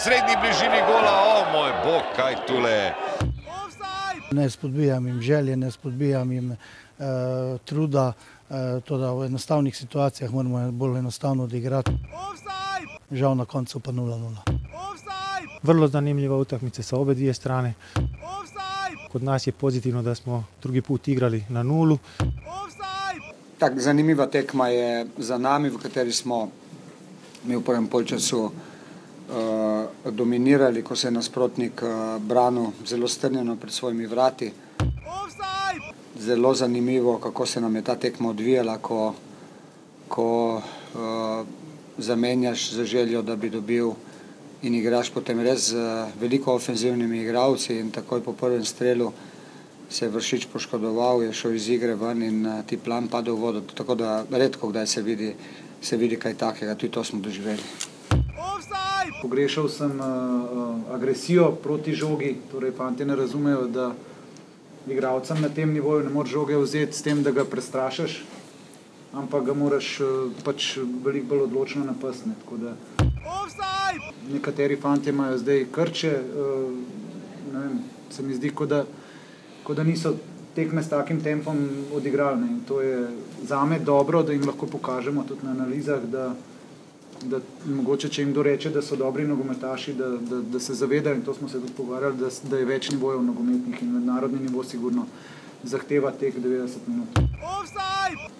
neposrednji bližini gola, o moj bog, kaj tule. Ne spodbijam jim želje, ne spodbijam jim eh, truda, eh, to da v enostavnih situacijah moramo bolj enostavno odigrati. Žal na koncu pa 0-0. Vrlo zanimljiva utakmica sa obe dvije strane. Kod nas je pozitivno da smo drugi put igrali na nulu. Tak, zanimiva tekma je za nami, v kateri smo mi v prvem polčasu uh, dominirali, ko se je nasprotnik uh, branil zelo strnjeno pred svojimi vrati. Zelo zanimivo, kako se nam je ta tekma odvijala, ko, ko uh, zamenjaš za željo, da bi dobil in igraš potem res z veliko ofenzivnimi igralci in takoj po prvem strelu se je vršič poškodoval, je šel iz igre ven in uh, ti plan padel v vodo, tako da redko kdaj se vidi, se vidi kaj takega, tudi to smo doživeli. Pogrešal sem uh, agresijo proti žogi, torej fanti ne razumejo, da igralcem na tem nivoju ne moreš žoge vzeti s tem, da ga prestrašiš, ampak ga moraš uh, pač veliko bolj odločno napasne. Nekateri fanti imajo zdaj krče, uh, vem, se mi zdi, kot da, ko da niso tekme s takim tempom odigrali. Ne. In to je zame dobro, da jim lahko pokažemo tudi na analizah, da, da mogoče, če jim doreče, da so dobri nogometaši, da, da, da se zavedajo in to smo se tudi pogovarjali, da, da je več nivojev nogometnih in mednarodni nivo sigurno zahteva teh 90 minut.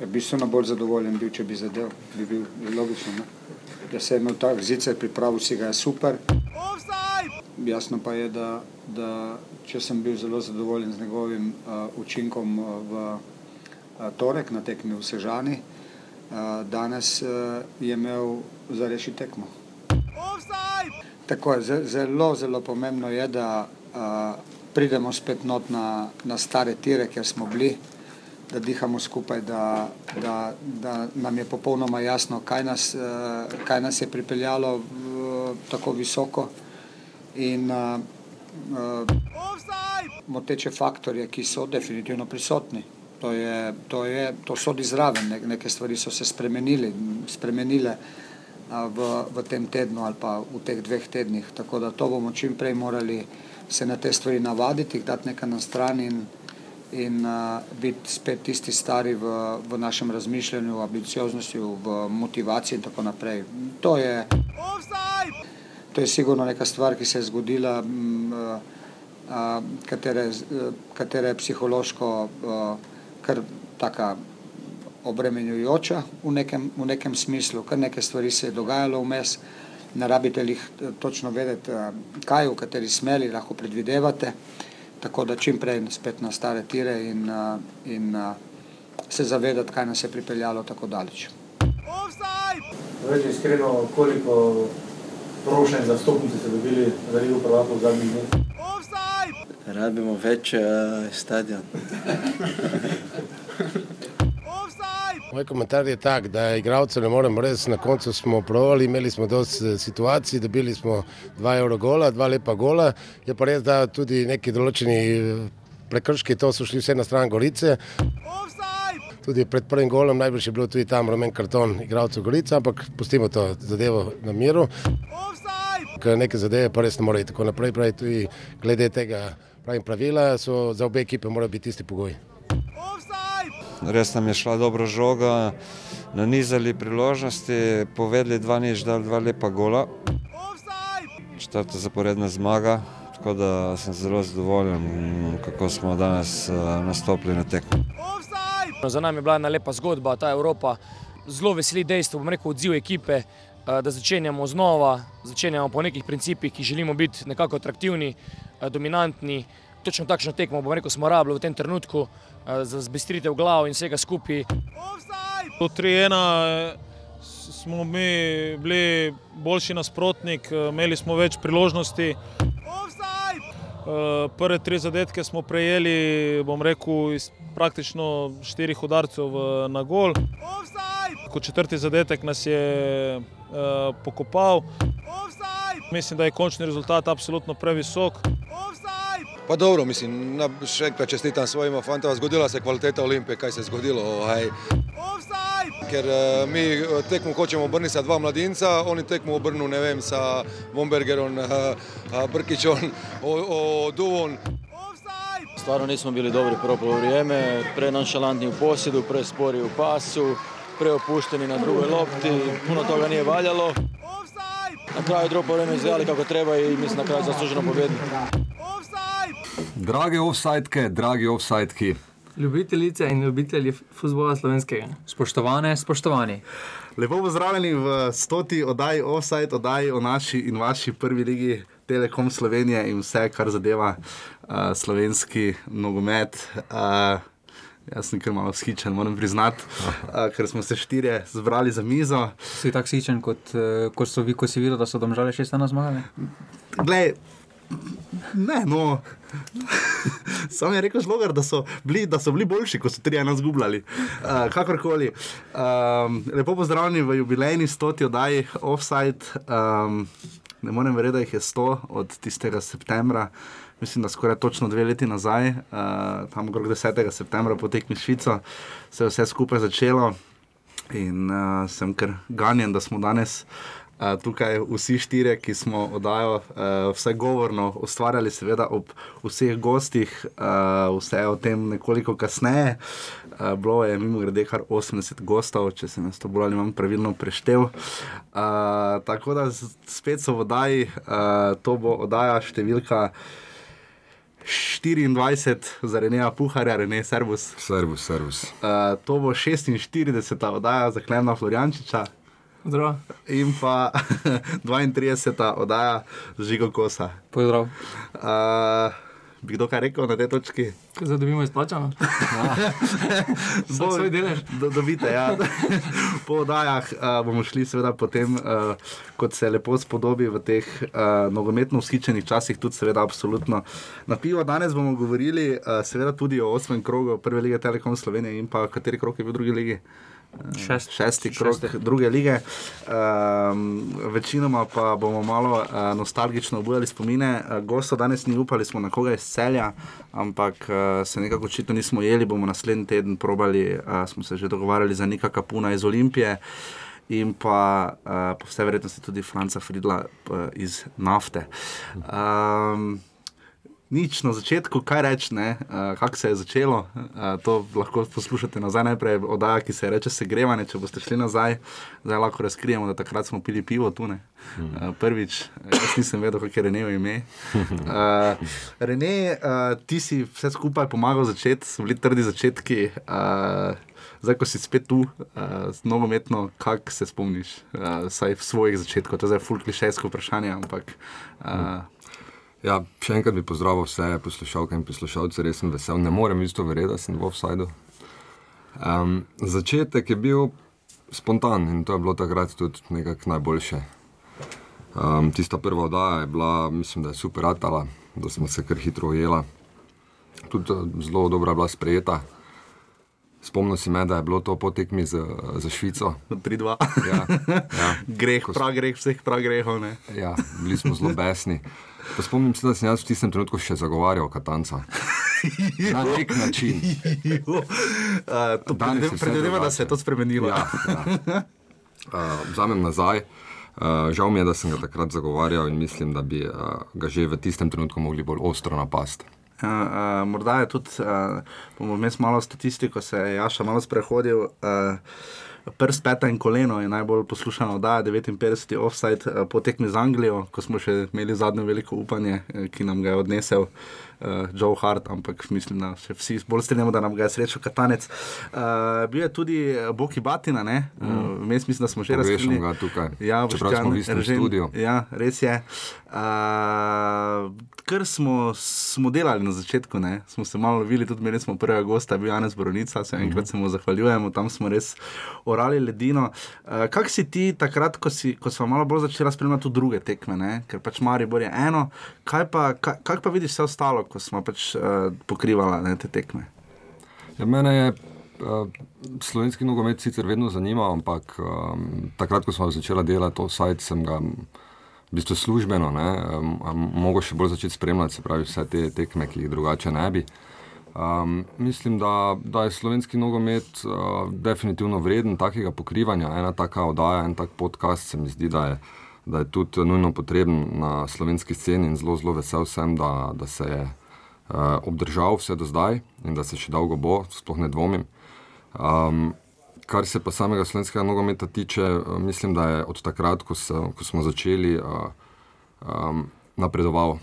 Ja, bistveno bolj zadovoljen bil, če bi zadev, bi bil logično. Ne? Da se je imel tak zicer pripravil, si ga je super. Jasno pa je, da, da če sem bil zelo zadovoljen z njegovim uh, učinkom uh, v uh, torek na tekmi v Sežani, danes uh, je imel za reši tekmo. Tako je, zelo, zelo pomembno je, da uh, pridemo spet not na, na stare tire, kjer smo bili, da dihamo skupaj, da, da, da nam je popolnoma jasno, kaj nas, uh, kaj nas je pripeljalo v, tako visoko. In, uh, uh, moteče faktorje, ki so definitivno prisotni. To, je, to, je, to sodi zraven, ne, neke stvari so se spremenile uh, v, v tem tednu ali pa v teh dveh tednih. Tako da to bomo čim prej morali se na te stvari navaditi, jih dati nekaj na stran in, in uh, biti spet tisti stari v, v našem razmišljanju, v ambicioznosti, v motivaciji in tako naprej. To je. To je sigurno neka stvar, ki se je zgodila, katere, katere je psihološko kar taka obremenjujoča v nekem, v nekem smislu, kar nekaj stvari se je dogajalo vmes, ne rabite jih točno vedeti, kaj v kateri smeri lahko predvidevate, tako da čim prej spet na stare tire in, in se zavedati, kaj nas je pripeljalo tako daleč. Reči iskreno, koliko prošenj za stopnice ste dobili za Ligo prvakov v zadnjih dneh? Rabimo več uh, stadion. Moj komentar je tak, da igralcev ne moremo res, na koncu smo provali, imeli smo dosti situacij, dobili smo dva evro gola, dva lepa gola, je pa res, da tudi neki določeni prekrški, to so šli vse na stran Gorice. Tudi pred prvim golom najbrž je bilo tudi tam rumen karton igralcev Gorice, ampak pustimo to zadevo na miru. Ker neke zadeve pa res ne morejo tako naprej, pravi tudi glede tega pravim pravila, so za obe ekipe morajo biti isti pogoji. Res nam je šla dobra žoga, nanizali priložnosti, povedali dva nič, dali dva lepa gola. Četrta zaporedna zmaga, tako da sem zelo zadovoljen, kako smo danes nastopili na tekmo. Za nami je bila ena lepa zgodba, ta Evropa. Zelo veseli dejstvo, bom rekel, odziv ekipe, da začenjamo znova, začenjamo po nekih principih, ki želimo biti nekako atraktivni, dominantni. Točno takšno tekmo, bom rekel, smo rabili v tem trenutku za zbistritev glav in vsega skupaj. Do 3-1 smo mi bili boljši nasprotnik, imeli smo več priložnosti. Prve tri zadetke smo prejeli, bom rekel, iz praktično štirih udarcev na gol. Kot četrti zadetek nas je uh, pokopal. Mislim, da je končni rezultat absolutno previsok. Pa dobro, mislim, še enkrat čestitam svojima fantoma, zgodila se kvaliteta Olimpije, kaj se zgodilo. Ovaj. Ker uh, mi tekmo hočemo obrniti sa dva mladinca, oni tekmo obrnu, ne vem, sa Bombergerom, uh, Brkičom, Oduvom. Stvarno nismo bili dobri prvo polovreme, prenonšalantni u posjedu, prespori u pasu, preopušteni na drugoj lopti, puno toga nije valjalo. Na kraju drugo polovreme izgledali kako treba i mislim na kraju zasluženo pobjedili. Drage offsajtke, dragi offsajtki. Ljubitelice in ljubitelji futbola slovenskega. Spoštovane, spoštovani. Lepo pozdravljeni v stoti oddaji Offside, oddaji o naši in vaši prvi ligi Telekom Slovenije in vse, kar zadeva uh, slovenski nogomet. Uh, jaz sem kar malo skičen, moram priznati, uh, ker smo se štirje zbrali za mizo. Si tako skičen, kot, uh, kot so vi, ko si videl, da so domžale šest na zmagali? Glej, ne, no. Sam je rekel, žlogar, da, so bili, da so bili boljši, ko so tri ena zgubljali. Uh, kakorkoli. Um, lepo pozdravljeni v jubilejni stoti oddaji Offside. Um, ne morem verjeti, da jih je sto od tistega septembra. Mislim, da skoraj točno dve leti nazaj, uh, tam okrog 10. septembra, po tekmi Švico, se je vse skupaj začelo in uh, sem kar ganjen, da smo danes uh, tukaj vsi štirje, ki smo oddajo vse govorno ustvarjali, seveda ob vseh gostih, vse o tem nekoliko kasneje. Bilo je mimo grede kar 80 gostov, če sem jaz to bolj ali manj pravilno preštel. Tako da spet so v oddaji, uh, to bo oddaja številka. 24 za Reneja Puharja, Rene Servus. Servus, servus. Uh, to bo 46. oddaja za Klemna Floriančiča. Zdravo. In pa 32. oddaja Žigo Kosa. Pozdrav. Uh, bi kdo kaj rekel na tej točki? Zdaj dobimo izplačano. Bo, svoj delež. Do, dobite, ja. po oddajah uh, bomo šli, seveda, potem, uh, kot se lepo spodobi v teh uh, nogometno vzhičenih časih, tudi, seveda, absolutno na pivo. Danes bomo govorili, uh, seveda, tudi o osmem krogu prve lige Telekom Slovenije in pa kateri krog je bil v drugi ligi. Šest. Šesti krok druge lige. Um, večinoma pa bomo malo uh, nostalgično obujali spomine. Uh, Gosto danes ni upali, smo na koga iz celja, ampak uh, se nekako očitno nismo jeli. Bomo naslednji teden probali, uh, smo se že dogovarjali za neka kapuna iz Olimpije. In pa uh, po vsej verjetnosti tudi Franca Fridla uh, iz nafte. Um, Nič na začetku, kaj reči, uh, kako se je začelo. Uh, to lahko poslušate nazaj, najprej oddaja, ki se reče Segrevanje. Če boste šli nazaj, zdaj lahko razkrijemo, da takrat smo pili pivo tu. Uh, prvič, jaz nisem vedel, kako je Renejo ime. Uh, Rene, uh, ti si vse skupaj pomagal začeti, so bili trdi začetki. Uh, Zdaj, ko si spet tu, uh, nogometno, kako se spomniš, uh, vsaj v svojih začetkih, to je zdaj fulklišejsko vprašanje, ampak. Uh, Ja, še enkrat bi pozdravil vse poslušalke in poslušalce, res sem vesel. Ne morem isto verjeti, da sem v offsajdu. Um, začetek je bil spontan in to je bilo takrat tudi nekako najboljše. Um, tista prva oddaja je bila, mislim, da je super ratala, da smo se kar hitro ujela. Tudi zelo dobro je bila sprejeta. Spomnim se, da je bilo to potekmi za, za Švico. Pri dva. Ja, ja. greh, prav greh, vseh prav grehov. Ne? Ja, bili smo zelo besni. Pa spomnim se, da sem jaz v tistem trenutku še zagovarjal Katanca. Na nek način. uh, Predvidevam, da se je to spremenilo. Ja, ja. Uh, Vzamem nazaj. Uh, žal mi je, da sem ga takrat zagovarjal in mislim, da bi uh, ga že v tistem trenutku mogli bolj ostro napasti. Uh, uh, morda je tudi, uh, bomo vmes malo statistiko, se je Jaša malo sprehodil. Uh, Prst, peta in koleno je najbolj poslušano, da je 59. offside po tekmi z Anglijo, ko smo še imeli zadnjo veliko upanje, ki nam ga je odnesel uh, Joe Hart, ampak mislim, da se vsi bolj strinjamo, da nam ga je srečo katanec. Uh, bil je tudi Boki Batina, ne? Uh, mm. mislim, da smo že razumeli. Rešimo ga tukaj. Ja, Čeprav smo v studiu. Ja, res je. Uh, Ker smo, smo delali na začetku, ne? smo se malo lovili, tudi imeli smo prvega gosta, bil Janes Boronica, se enkrat se mu zahvaljujemo, tam smo res orali ledino. Uh, Kaj si ti takrat, ko, si, ko smo malo bolj začeli spremljati druge tekme, ne? ker pač Maribor je eno, kaj pa, kaj, kaj pa vidiš vse ostalo, ko smo pač uh, pokrivali ne, te tekme? Ja, mene je uh, slovenski nogomet sicer vedno zanimal, ampak um, takrat, ko smo začeli delati to sajt, sem ga v bistvu službeno, um, mogo še bolj začeti spremljati, se pravi vse te tekme, ki jih drugače ne bi. Um, mislim, da, da je slovenski nogomet uh, definitivno vreden takega pokrivanja. Ena taka oddaja, en tak podcast se mi zdi, da je, da je tudi nujno potreben na slovenski sceni in zelo, zelo vesel sem, da, da se je obdržal vse do zdaj in da se še dolgo bo, sploh ne dvomim. Um, kar se pa samega slovenskega nogometa tiče, uh, mislim, da je od takrat, ko, se, ko smo začeli, uh, um, napredoval.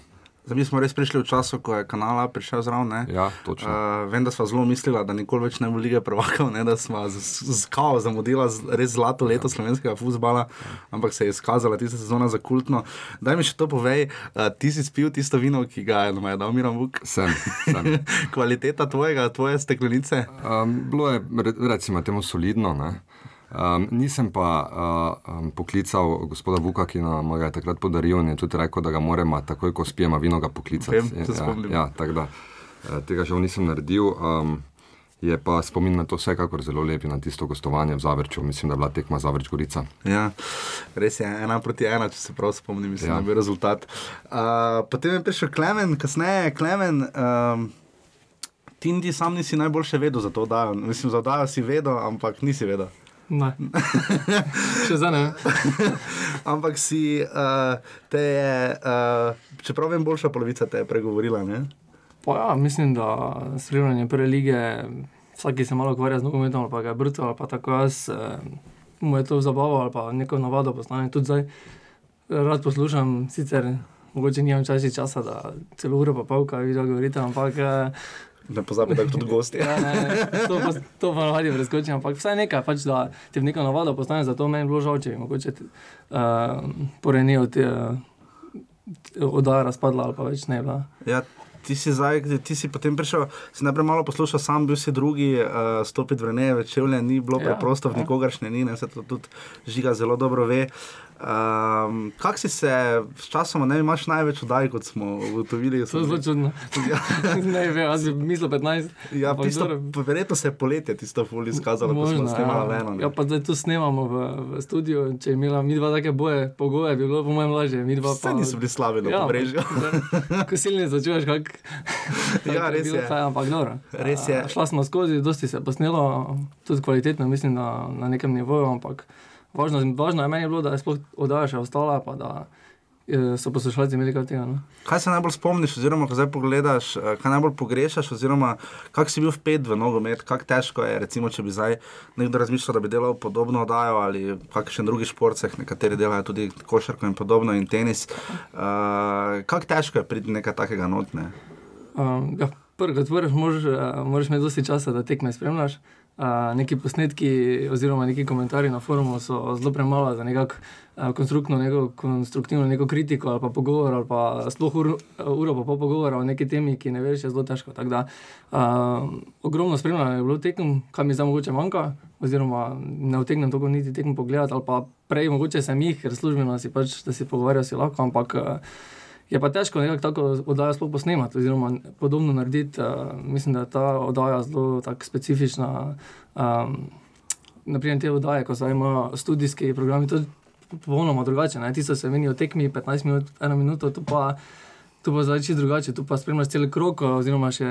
Zdaj, mi smo res prišli v času, ko je kanala prišel zraven. Ja, točno. Uh, vem, da smo zelo mislili, da nikoli več ne bo lige prvakov, ne, da smo z, z, kao zamudila z- res zlato leto slovenskega futbola, ampak se je izkazala tista sezona za kultno. Daj mi še to povej, uh, ti si spil tisto vino, ki ga je nam je dal Miran Vuk. Sem, sem. Kvaliteta tvojega, tvoje steklenice. Um, bilo je, re- recimo, temu solidno. Ne? Um, nisem pa uh, um, poklical gospoda Vuka, ki nam ga je takrat podaril in je tudi rekel, da ga moramo takoj, ko spijemo vino, ga poklicati. Vem. Ja, ja, tako da eh, tega žal nisem naredil. Um, je pa spomin na to vsekakor zelo lep in na tisto gostovanje v Zavrču. Mislim, da je bila tekma Zavrč Gorica. Ja, res je, ena proti ena, če se prav spomnim, mislim, Ja. da je bil rezultat. Uh, potem je prišel Klemen, kasneje Klemen. Um, Ti niti sam nisi najboljše vedel za to oddajo. Mislim, za oddajo si vedel, ampak nisi vedel. Ne. Še zdaj ne. ampak si uh, te je, uh, čeprav vem, boljša polovica te je pregovorila. Ne? Pa ja, mislim, da spremljanje prve lige, vsak, ki se malo ukvarja z nogometom, ali pa ga je brcal, ali pa tako jaz, eh, mu je to zabava ali pa neko navado postane. Tudi zdaj rad poslušam, sicer mogoče nimam časi časa, da celo uro pa pol, kaj vi govorite, ampak. Eh, Ne pozabi, da tudi gosti. ja, ne, ne, to to pa navadi preskočim, ampak vsaj nekaj, pač, da ti v neko navado postane, zato meni je bilo žal, če bi mogoče uh, porenijo te uh, oddaja razpadla ali pa več ne bila. Ja, ti si, zdaj, ti si potem prišel, si najprej malo poslušal, sam bil si drugi, uh, stopiti v Reneje, večevlje, ni bilo Ja, preprosto, v ja. nikogaršnje ni, ne, se to tudi žiga zelo dobro ve. Um, Kako si se s časom, ne imaš največ oddaj, kot smo ugotovili? To je zelo čudno. Ja. ne vem, jaz bi mislil 15. Ja, tisto, verjetno se je poletje tisto fuli izkazalo, ko smo snemali ja. eno. ne. Ja, pa zdaj tu snemamo v, v studiu. Če je imela mi dva take boje, pogoje, bi bilo po mojem lažje. Saj pa niso bili slabi na pobrežju. Ko silni začuješ, kak. Ja, kak je res bilo je. Faj, ampak dobro. Res je. A, Šla smo skozi, dosti se je posnelo, tudi kvalitetno, mislim, na, na nekem nivoju, ampak važno, važno je meni bilo, da je sploh oddaja še ostala, pa da eh, so poslušalci imeli kaj tega. No? Kaj se najbolj spomniš, oziroma ko zdaj pogledaš, eh, kaj najbolj pogrešaš, oziroma kako si bil vpet v nogomet, kako težko je, recimo, če bi zdaj nekdo razmišljal, da bi delal podobno oddajo ali kakšen drugi šport, nekateri delajo tudi košarko in podobno in tenis. Uh, kako težko je priti nekaj takega notne? Um, ja, prvo, kot prvo, moraš, moraš imeti dosti časa, da tekme spremljaš. Uh, neki posnetki, oziroma neki komentarji na forumu so zelo premalo za nekako uh, konstruktivno, neko, konstruktivno neko kritiko ali pa pogovor, ali pa sploh ur, uro pa pol pogovora o neki temi, ki ne veš, je zelo težko. Tako Da, uh, ogromno spremljanja je bilo tekem, kaj mi zdaj mogoče manjka, oziroma ne utegnem toliko niti tekem pogledati, ali pa prej mogoče sem jih, ker službeno si pač, da si pogovarjal, si lahko, ampak. Uh, Je pa težko nekako tako oddajo sploh posnemati, oziroma podobno narediti. Uh, mislim, da je ta oddaja zelo specifična. Um, naprimer, te oddaje, ko zdaj imajo študijski programi, to je popolnoma drugače. Ne? Ti so se menijo tekmi 15 minut, 1 minuto, tu pa. Tu pa zdaj čisto drugače, tu pa spremljaš cel krok, oziroma še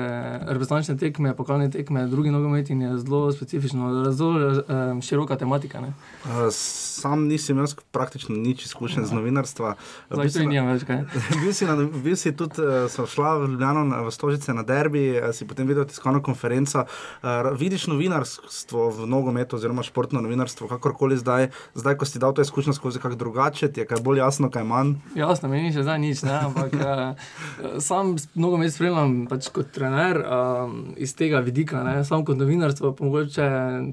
reprezentančne tekme, pokalne tekme, drugi nogomet in je zelo specifično, zelo um, široka tematika. Ne? Uh, sam nisem imel praktično nič izkušenj z novinarstva. Zdaj na- nimam več kaj. bil, si na, bil si tudi, sem šla v Ljubljano na- v Stožice na derbi, si potem videl tiskovno konferenco. Uh, vidiš novinarstvo v nogometu, oziroma športno novinarstvo, kakorkoli zdaj, zdaj, ko si dal to izkušnjo skozi kak drugače, ti je kaj bolj jasno, kaj manj. Jasno, meni še zdaj nič, ne, ampak sam nogomet spremljam pač kot trener um, iz tega vidika, ne, sam kot novinarstvo, pa mogoče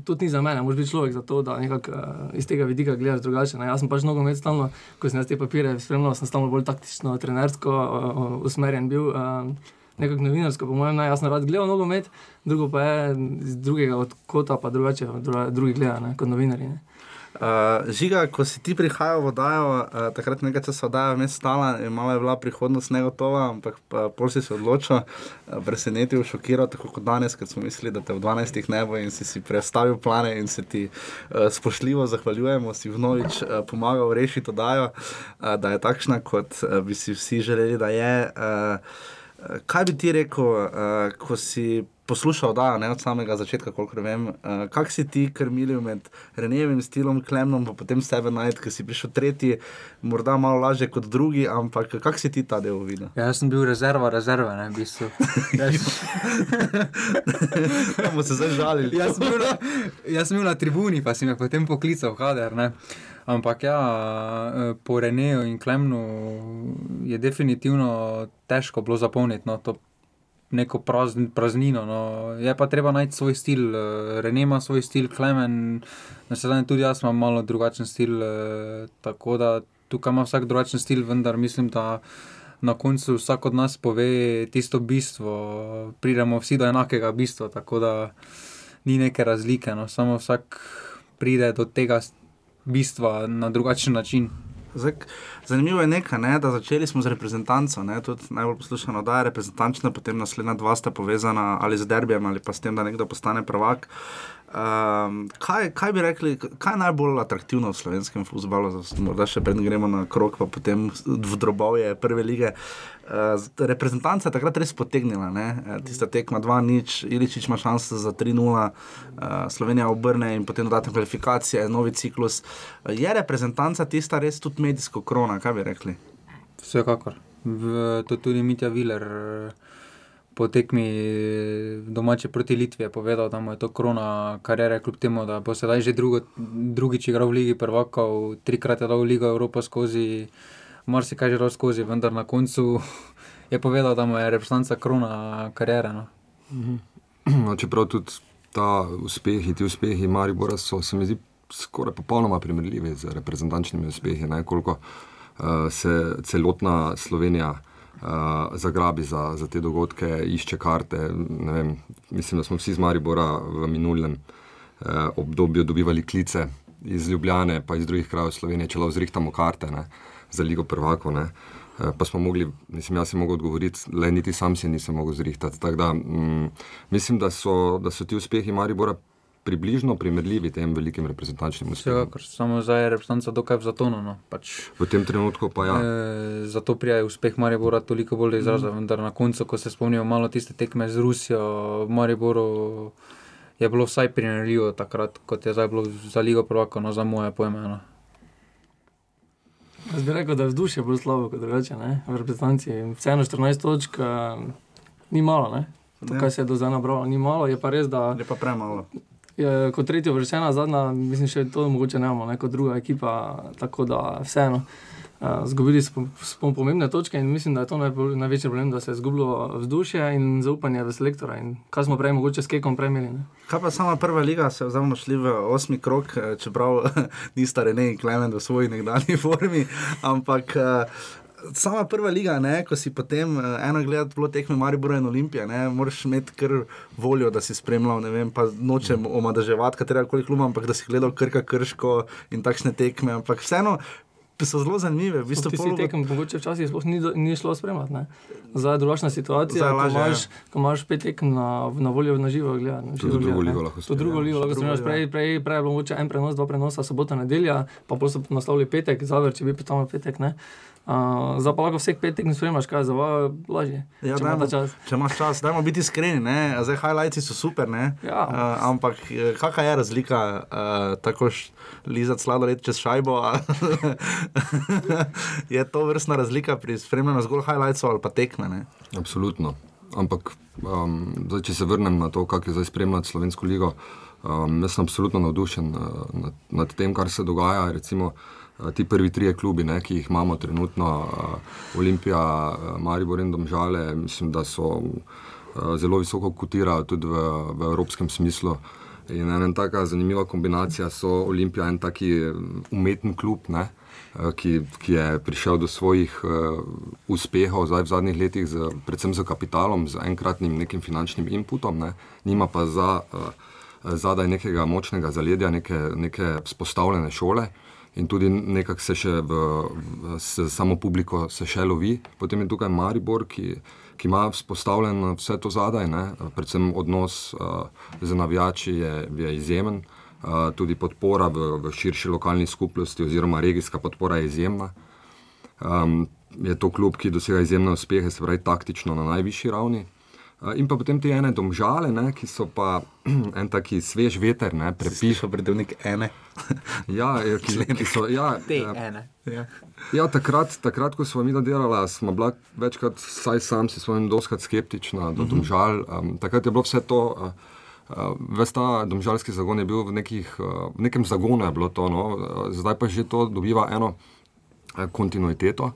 tudi ni za mene, moraš biti človek za to, da nekako uh, iz tega vidika gledaš drugače. Ne. Jaz sem pač nogomet stalno, ko sem jaz te papire spremljal, sem stalno bolj taktično, trenersko uh, usmerjen bil. Uh, Nekako novinarsko, po mojem, najjasno rad gledal nogomet, drugo pa je iz drugega od kota, pa drugače, druga, drugi gledajo ne, kot novinarji. Ne. Uh, žiga, ko si ti prihajal v oddajo, uh, takrat nekaj časa oddaja vmes stala, in malo je bila prihodnost negotova, ampak pa, pol si se odločil, uh, presenetil, šokiral, tako kot danes, ker smo mislili, da te v 12 ne bo in si si prestavil plane in se ti uh, spoštljivo zahvaljujemo, si vnovič uh, pomagal rešiti oddajo, uh, da je takšna, kot uh, bi si vsi želeli, da je. Uh, Kaj bi ti rekel, uh, ko si poslušal, da ne od samega začetka, koliko vem. Uh, kak si ti krmilil med Renevim stilom, Klemnom, pa potem sebe najdete, ki si prišel tretji, morda malo lažje kot drugi, ampak kak si ti ta del videl? Ja, jaz sem bil rezerva, rezerva, ne, v bistvu. Bomo se zdaj žalili. jaz, sem na, jaz sem bil na tribuni, pa si me potem poklical, kader. Ne. Ampak ja, eh, po Reneju in Klemnu je definitivno težko bilo zapolniti no, to neko prazn, praznino. No. Je pa treba najti svoj stil. Eh, Rene ima svoj stil, Klemen, na sedaj tudi jaz imam malo drugačen stil. eh, Tako da tukaj ima vsak drugačen stil, vendar mislim, da. Na koncu vsak od nas pove tisto bistvo, pridemo vsi do enakega bistva, tako da ni neke razlike, no. samo vsak pride do tega bistva na drugačen način. Zanimivo je nekaj, ne, da začeli smo z reprezentanco, ne, tudi najbolj poslušano, da je reprezentančna, potem naslednja dva sta povezana ali z derbijem ali pa s tem, da nekdo postane prvak. Um, kaj, kaj bi rekli, kaj je najbolj atraktivno v slovenskem futbalu, morda še preden gremo na krok, pa potem v drobovje prve lige. Uh, reprezentanca je takrat res potegnila, ne? Eh, tista tekma 2-0, Iličič ima šanse za 3-0, uh, Slovenija obrne in potem dodatne kvalifikacije, novi ciklus. Je reprezentanca tista res tudi medijsko krona, kaj bi rekli? Vsekakor. V, to tudi Mitja Viler eh, po tekmi domače proti Litvi je povedal, da mu je to krona karijere, kljub temu, da bo sedaj že drugo, drugič igral v Ligi prvakov, trikrat je dal v Ligo Evropa skozi, marsikaj že dal skozi, vendar na koncu je povedal, da mu je reprezentanca krona karijere. No. No, čeprav tudi ta uspehi, ti uspehi Maribora so se mi zdi skoraj popolnoma primerljivi z reprezentančnimi uspehi, ne, koliko uh, se celotna Slovenija uh, zagrabi za, za te dogodke, išče karte. Vem, mislim, da smo vsi iz Maribora v minulem uh, obdobju dobivali klice iz Ljubljane, pa iz drugih krajev Slovenije, če lahko zrihtamo karte ne, za Ligo prvakov. ne. Eh, Pa smo mogli, mislim, jaz sem mogel odgovoriti, le niti sam si nisem mogel zrihtati. Da, mm, mislim, da so, da so ti uspehi Maribora približno primerljivi tem velikim reprezentančnim uspehom. Vsekakor, samo zdaj je reprezentanca dokaj v zatonu. No. Pač, V tem trenutku pa ja. E, zato prija uspeh Maribora toliko bolj izraza, mm. vendar na koncu, ko se spomnimo malo tiste tekme z Rusijo, v Mariboru je bilo vsaj primerljivo takrat, kot je zdaj bilo za Ligo prvaka, no za moje pojme. No. Jaz bi rekel, da je vzdušje bolj slabo kot drugače, ne? v reprezentanci. Vseeno 14 točk eh, ni malo, ne? to, Ne. kar se je do zdaj nabralo, ni malo, je pa res, da Je pa premalo. Je kot tretja vršena, zadnja, mislim, še to mogoče ne imamo, ne? kot druga ekipa, tako da vseeno. Uh, zgubili smo, smo pomembne točke in mislim, da je to najbolj, največji problem, da se je izgubilo vzdušje in zaupanje v selektora. In kaj smo prej, mogoče s Kekom premili. Ne? Kaj pa sama prva liga, se bomo šli v osmi krok, eh, čeprav nista Rene in Klemen v svoji nekdanji formi, ampak. eh, Sama prva liga, ne, ko si potem eh, eno gledal, bilo tekme Maribora in Olimpija, ne, moraš imeti kar voljo, da si spremljal, ne vem, pa nočem omadeževati katerega koli kluba, ampak da si gledal krka krško in takšne tekme, ampak vseeno so zelo zanimive. V bistvu Ti si pol- tekem, mogoče včasih sploh ni, ni šlo spremljati. ne. Zdaj je drugačna situacija, Zdaj je ko lažje, imaš, ja. ko imaš pet tekem na, na voljo na živo gledati. Tudi živo drugo gledati, ligo lahko To drugo ligo lahko spremljaš. Prej, prej, prej je bilo mogoče en prenos, dva prenosa, sobota, nedelja, pa potem so naslovili petek, zaver, če bi pa tam petek. Ne. Uh, zdaj pa lahko vseh pet tekem spremljaš, kaj je za vas lažje. Ja, če dajmo, čas. če imaš čas, dajmo biti iskreni. Ne? Zdaj, highlights so super, ne? Ja. uh, ampak eh, kakšna je razlika, uh, tako lizati sladoled čez šajbo? je to vrstna razlika pri spremljanju zgolj highlightsov ali pa tekme? Ne? Absolutno. Ampak, um, zdaj, če se vrnem na to, kako je zdaj spremljati Slovensko ligo, um, jaz sem absolutno navdušen uh, nad, nad tem, kar se dogaja. Recimo, uh, ti prvi trije klubi, ne, ki jih imamo trenutno, uh, Olimpija, uh, Maribor in Domžale, mislim, da so uh, zelo visoko kotirajo tudi v, v evropskem smislu. In ena taka zanimiva kombinacija so Olimpija in taki umeten klub. Ne, Ki, ki je prišel do svojih uh, uspehov zdaj v zadnjih letih, z, predvsem z kapitalom, z enkratnim nekim finančnim inputom, ne, nima pa za, uh, zadaj nekega močnega zaledja, neke, neke spostavljene šole in tudi nekako se še v, v s samo publiko se še lovi. Potem je tukaj Maribor, ki, ki ima vzpostavljen vse to zadaj, ne, predvsem odnos uh, z navijači je, je izjemen. Uh, tudi podpora v, v širši lokalni skupnosti, oziroma regijska podpora, je izjemna. Um, je to klub, ki dosega izjemne uspehe, se pravi, taktično na najvišji ravni. Uh, in pa potem te ene domžale, ne, ki so pa en taki svež veter, ne, prepišo predevnik ene. ja, ja, ki, ki so, ja, Te ja, ene. Ja. Ja, takrat, takrat, ko smo mi delali, smo bila večkrat, vsaj sam si svojim doskrat skeptična do Mhm. domžal. Um, takrat je bilo vse to, uh, uh, ves ta domžalski zagon je bil v, nekih, uh, v nekem zagonu, je bilo to, no, uh, zdaj pa že to dobiva eno uh, kontinuiteto.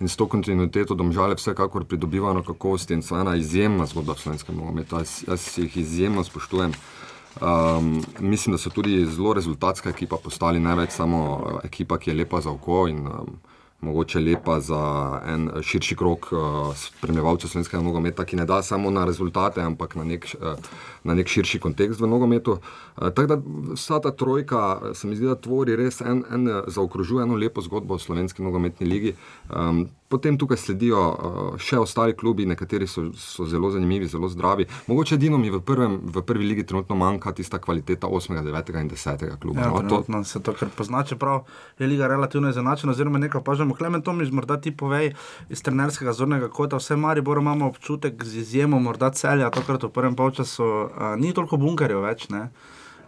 In s to kontinuiteto domžale vsekakor pridobivajo na kakovosti in so ena izjemna zgodba v slovenskem nogometu. Jaz, jaz jih izjemno spoštujem. Um, mislim, da so tudi zelo rezultatska ekipa postali, ne več samo uh, ekipa, ki je lepa za oko in um, mogoče lepa za en širši krok uh, spremljevalcev slovenskega nogometa, ki ne da samo na rezultate, ampak na nek, uh, na nek širši kontekst v nogometu. Uh, tako da vsa ta trojka se mi zdi, da tvori res en, en zaokrožuje eno lepo zgodbo o slovenski nogometni ligi. Um, Potem tukaj sledijo uh, še ostali klubi, nekateri so, so zelo zanimivi, zelo zdravi. Mogoče edino mi v, prvem, v prvi ligi trenutno manjka tista kvaliteta 8., 9. in 10. kluba. Ja, no, to, se to kar pozna, čeprav je liga relativno izenačena, oziroma nekaj pažemo. Klemen Tomiž, morda ti povej iz trenerskega zornega kota, vse Maribor imamo občutek z izjemo, morda celja, tokrat v prvem polčasu uh, ni toliko bunkerjev več. Ne?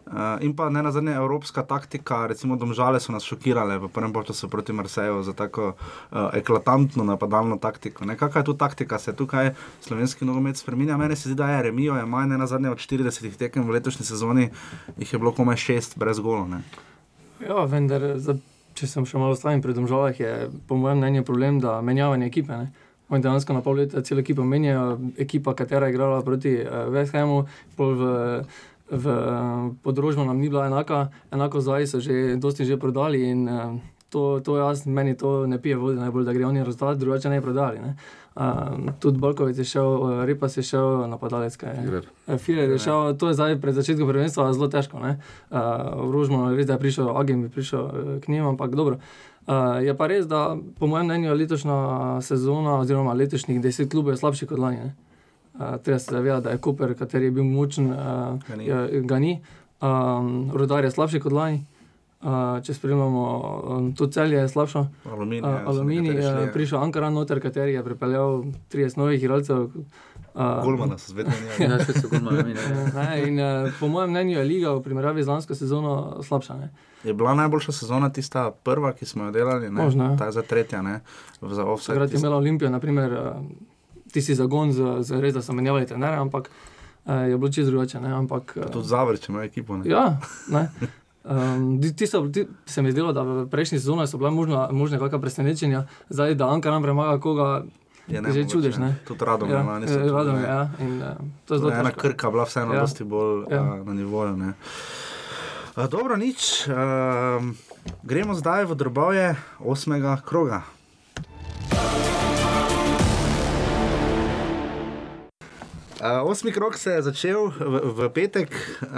Uh, in pa ne na zadnje evropska taktika, recimo Domžale so nas šokirale v prvem času proti Marseju za tako uh, eklatantno napadalno taktiko. Ne? Kakšna je tu taktika, se tukaj slovenski nogomet spremenja? Meni se zdi, da je remijo, je manj, ne na zadnje od 40 tekem v letošnji sezoni, jih je bilo komaj šest brez golov. Ja, vendar, za, če sem še malo stavim pri domžalah, je po mojem mnenju problem, da menjavanje ekipe. Ne? Oni dejansko na pol leta celo ekipo menjajo, ekipa, katera je igrala proti uh, West Hamu, pol v, v podrožju nam ni bila enaka, enako zdaj so že dosti že prodali in uh, to, to jaz, meni to ne pije vode najbolj, da gre oni razdati, drugače ne bi prodali. Ne? Uh, tudi Balkovic je šel, uh, Repas je šel, napadalec. Firer. Firer je šel, to je zdaj pred začetkom prvenstva zelo težko. Uh, v Rožmanu je res, da je prišel, Agim je prišel k njim, ampak dobro. Uh, je pa res, da po mojem mnenju letošnja sezona, oziroma letošnjih deset klubov je slabši kot lani. Uh, treba se zavedati, da je Koper, kateri je bil močen, uh, Ga ni. je, ga ni. Um, Rodar je slabši kot lani. Uh, če spremljamo, um, tudi celje je slabše. Aluminij, Uh, Aluminij nekateri šli, je ja. prišel Ankaran noter, kateri je pripeljal 30 novih igralcev. Uh, Golmana so spet menjali. Ja, so menjali. Ne, in, uh, po mojem mnenju je liga v primerjavi z lansko sezono slabša. Ne? Je bila najboljša sezona tista prva, ki smo jo delali, ne? Možno, ta je za tretja, ne? za offset. Takrat je imela Olimpija, naprimer, uh, tisti zagon, z, z res, da so menjavali trenere, ampak uh, je bilo čisto drugače. ne, Ampak, uh, Tudi Zavrč ima ekipo. Ne? Ja, ne. Um, ti, ti so, ti, se mi zdelo, da v prejšnji sezoni so bila možna, možna kakšna presenečenja, zdaj da Anka nam premaga koga. Je ti že čudiš, ne? Tudi Radom ja, lani so eh, Radom je, čudili. ja. In, uh, to je zelo Ena krka bila vseeno Ja. dosti bolj Ja. ja. uh, na nivoju. Ne? Uh, dobro, nič. Uh, gremo zdaj v drobove osmega kroga. Uh, osmi krok se je začel v, v petek, uh,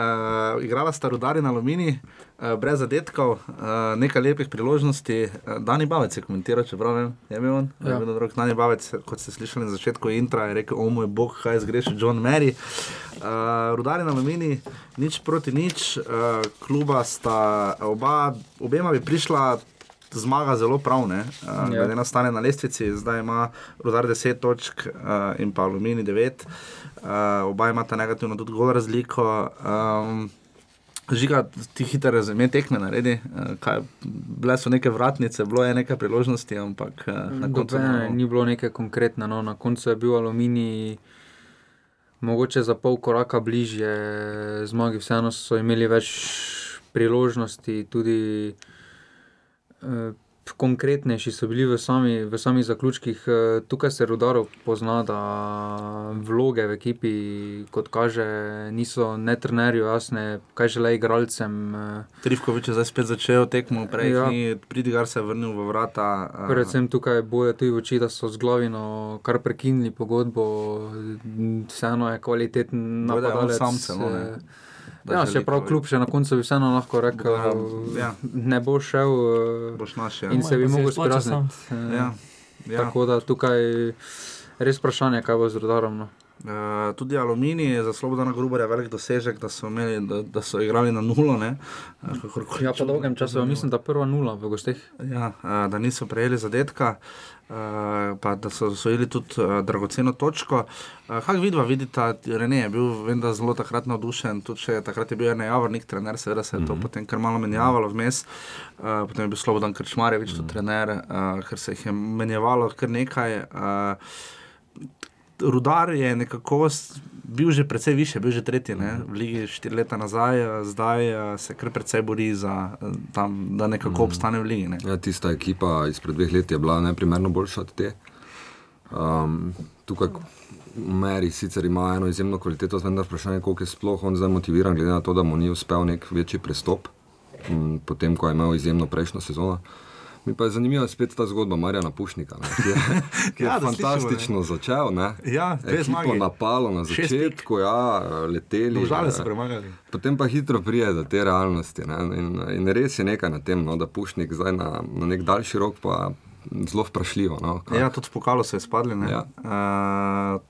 igrala sta Rudari na Alumini, uh, brez zadetkov, uh, nekaj lepih priložnosti. Uh, Dani Bavec je komentiral, čeprav vem, je bil on. Ja. Je bil drug Dani Bavec, kot ste slišali na začetku intra, je rekel: O moj bog, kaj zgrešil John Mary. Uh, Rudari na Alumini, nič proti nič, uh, kluba sta oba, obema bi prišla. Zmaga zelo prav, ne. Uh, Ja. glede na stanje na lestvici, zdaj ima Rudar 10 točk uh, in pa Alumini 9. Uh, oba imata negativno tudi gol razliko. Um, Žiga, ti hitro razumej tekme naredi. Uh, kaj, bile so neke vratnice, bilo je nekaj priložnosti, ampak uh, na koncu. Nobene ni bilo nekaj konkretne. No. Na koncu je bil aluminij mogoče za pol koraka bližje zmagi, vseeno so imeli več priložnosti, tudi eh, konkretnejši so bili v, sami, v samih zaključkih. Eh, tukaj se rodaro pozna, da vloge v ekipi, kot kaže, niso ne trenerju jasne, kaj žele igralcem. Eh, Trivkovič je zdaj spet začel tekmo, prej Ja. ja. ni Pridigar se vrnil v vrata. Uh, Predvsem tukaj boje tudi oči, da so z glavino kar prekinili pogodbo, vseeno je kvaliteten on napadalec. sam celo, ne, eh, da Ja, še prav kljub še na koncu bi vseeno lahko rekel, Ja, ja. ne bo šel eh, Boš naš, ja. in se bi mogel sprazniti. eh, Ja, ja. Tako da tukaj res vprašanje, kaj bo z rodarom. No. Uh, tudi Aluminij za Slobodana Grubarja je velik dosežek, da so, imeli, da, da so igrali na nulo. Uh, ja, po dolgem času, mislim, da prva nula v gostih. Ja, uh, da niso prejeli zadetka, uh, pa da so osvojili tudi uh, dragoceno točko. Uh, Kaj vidva, vidita, Rene je bil vem, zelo takrat navdušen, tudi če takrat je bil en javornik, trener, seveda se je to mm -hmm. potem kar malo menjavalo vmes. Uh, potem je bil Slobodan Krčmarjevič, mm -hmm. tudi trener, uh, ker se jih je menjavalo kar nekaj. Uh, Rudar je nekako bil že precej više, bil že tretji ne? v Ligi štiri leta nazaj, zdaj se kar precej bori za to, da nekako obstane v Ligi. Ne? Ja, tista ekipa izpred dveh let je bila neprimerno boljša od te. Um, tukaj meri sicer ima eno izjemno kvaliteto, vendar vprašanje, koliko je sploh on zdaj motiviran, glede na to, da mu ni uspel nek večji prestop, potem ko je imel izjemno prejšnjo sezono. Mi pa je zanimiva spet ta zgodba Marjana Pušnika, ne, ki je, ki je ja, fantastično slišimo, začel. Ne. Ja, Ekipo napalo na začetku, ja, leteli. Žale so premagali. Potem pa hitro prije do te realnosti. In, in res je nekaj na tem, no, da Pušnik zdaj na, na nek daljši rok pa zelo vprašljivo. No, ja, tudi pokalo so izpadli. Ja. Uh,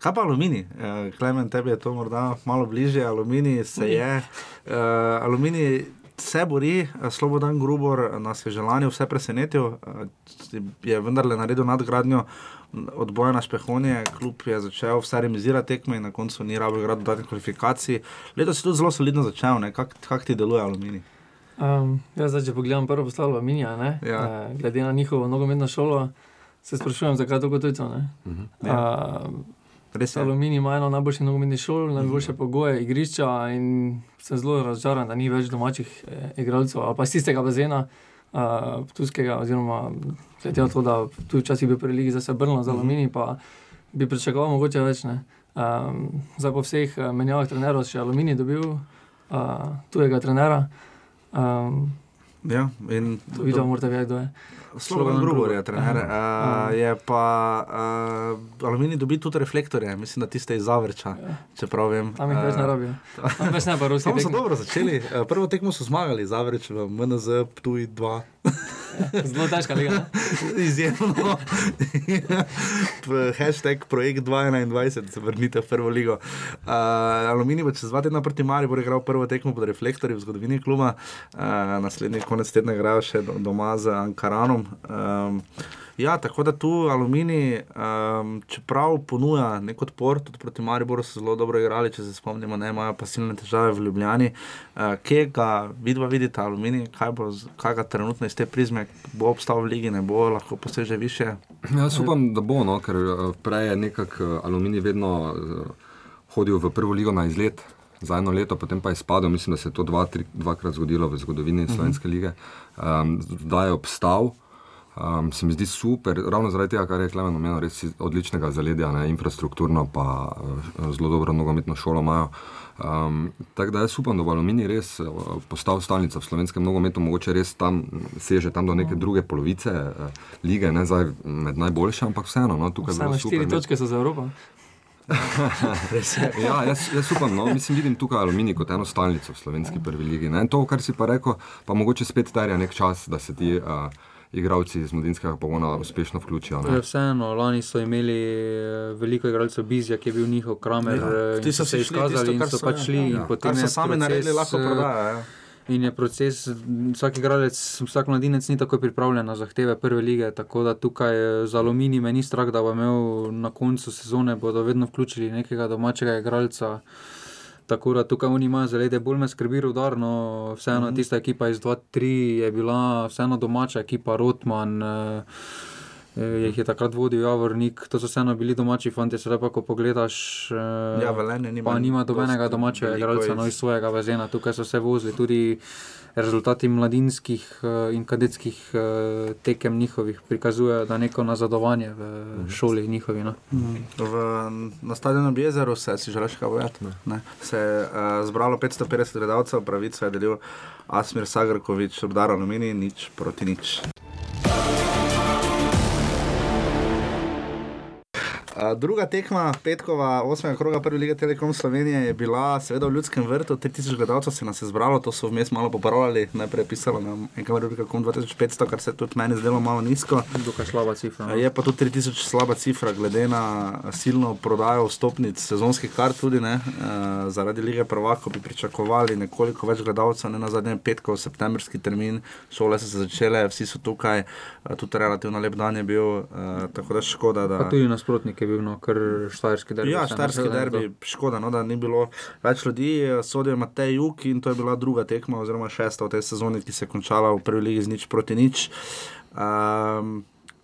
Kaj pa aluminij? Klemen, tebi je to morda malo bližje. Aluminij se je. Uh, aluminij se bori, Slobodan Grubor nas je želanje vse presenetil, je vendarle naredil nadgradnjo odboja na Špehonje, kljub je začel vse remisirati tekme in na koncu ni rabo igrati dodatnih kvalifikacij. Leto si tudi zelo solidno začel, kako kak ti deluje aluminij? Um, ja, zdaj, če pogledam prvo postavljeno aluminija, ja. uh, glede na njihovo nogometno šolo, se sprašujem, zakaj tako tujco. Uh -huh. uh, Res je. Aluminij ima eno najboljših nogometnih šol, najboljše pogoje igrišča in sem zelo razočaran, da ni več domačih eh, igralcev ali pa iz tistega bazena, uh, tuskega, oziroma glede na to, da tu včasih bi pri Ligi zase brnil za aluminij, pa bi pričakoval mogoče več. Um, zdaj po vseh menjavah trenerov še aluminij dobil uh, tujega trenera. Um, Ja, in to videl, morate vedeti, kdo je. Sloven Grubor je trener. Aha, aha. Uh, je pa uh, aluminij dobi tudi reflektorje, mislim, da tiste iz Zavrča. Ja. Čeprav vem. Tam jih več ne rabijo. Tam več ne ruski. Tam so dobro začeli. Prvo tekmo so zmagali, Zavrč v MNZ, Ptuj 2. Zelo težka liga. Izjemno. Hashtag projekt 2021, se vrnite v prvo ligo. Uh, aluminij bo čez dva tedna proti Mari, bo igral prvo tekmo pod reflektorji v zgodovini kluba. Uh, naslednji konec tedna igrajo še doma z Ankaranom. Um, ja, tako da tu aluminij, um, čeprav ponuja nek odpor, tudi proti Mariboru so zelo dobro igrali, če se spomnimo, ne imajo pa silne težave v Ljubljani. Uh, kje ga vidva vidite aluminij, kaj bo, kaj ga trenutno iz te prizme, bo obstal v ligi, ne bo lahko poseže više? Jaz upam, da bo, no, ker prej je nekako aluminij vedno uh, hodil v prvo ligo na izlet za eno leto, potem pa je spadal. Mislim, da se je to dva, tri, dvakrat zgodilo v zgodovini mhm. Slovenske lige. Um, zdaj je obstal. Um, se mi zdi super, ravno zaradi tega, kar je Klemen omenil, res odličnega zaledja, ne, infrastrukturno, pa uh, zelo dobro nogometno šolo imajo. Um, tako da jaz upam, da bo Aluminij res uh, postal stalnica v slovenskem nogometu, mogoče res tam seže tam do neke druge polovice uh, lige, ne zdaj med najboljše, ampak vseeno. No, tukaj Vseeno štiri točke so za Evropo. ja, jaz, jaz upam, no, mislim, vidim tukaj aluminij kot eno stalnico v slovenski prvi ligi. Ne. To, kar si pa rekel, pa mogoče spet terja nek čas, da se ti. Uh, Igravci iz Mladinskega pogona uspešno vključijo. Ja, vseeno, lani so imeli veliko igralcev, Bizja, ki je bil njihov kramer. Ja. Ti so se izkazali in so pač šli. Ja. Kar so sami naredili, lahko prodajajo. Ja. In je proces, vsak igralec, vsak mladinec ni tako pripravljen na zahteve prve lige. Tako da tukaj za aluminij me ni strah, da bo imel na koncu sezone, bodo vedno vključili nekega domačega igralca. Tako da tukaj oni imajo zelo, bolj me skrbi rodar. No, vseeno mm -hmm. tista ekipa iz 2-3 je bila vseeno domača ekipa, Rotman. Eh, jih je takrat vodil Javornik, to so vseeno bili domači fanti, sedaj pa ko pogledaš, ja, velene, nima pa nima dobenega domačega igralca, no iz svojega vezena, tukaj so se vozili tudi rezultati mladinskih in kadetskih tekem njihovih prikazujejo, da neko nazadovanje v šoli njihovi. No. V, na stadionu Bjezeru se si želiš kaj povedati. Se je uh, zbralo 550 gledalcev, pravico je delil Asmir Sagrkovič, obdar aluminij, nič proti nič. Druga tekma, petkova, osmega kroga prve lige Telekom Slovenije je bila seveda v Ljudskem vrtu, 3000 gledalcev se nas je zbralo, to so vmes malo popravljali, najprej je pisalo na enkamer.com 2500, kar se tudi meni zdelo malo nizko. Dokaj slaba cifra. Uh, je pa tudi 3000 slaba cifra, glede na silno prodajo vstopnic, sezonskih kart tudi ne. Uh, zaradi lige prvako bi pričakovali nekoliko več gledalcev, ne na zadnjem petkov, septembrski termin, šole so se začele, vsi so tukaj, uh, tudi relativno lep dan je bil, uh, tako da škoda. Da... Pa tudi nasprotnik je bil, no, kar štajerski derbi. Ja, štajerski derbi, škoda, no, da ni bilo več ljudi, sodijo Matej Juk in to je bila druga tekma, oziroma šesta v tej sezoni, ki se je končala v prvi ligi z nič proti nič. Um,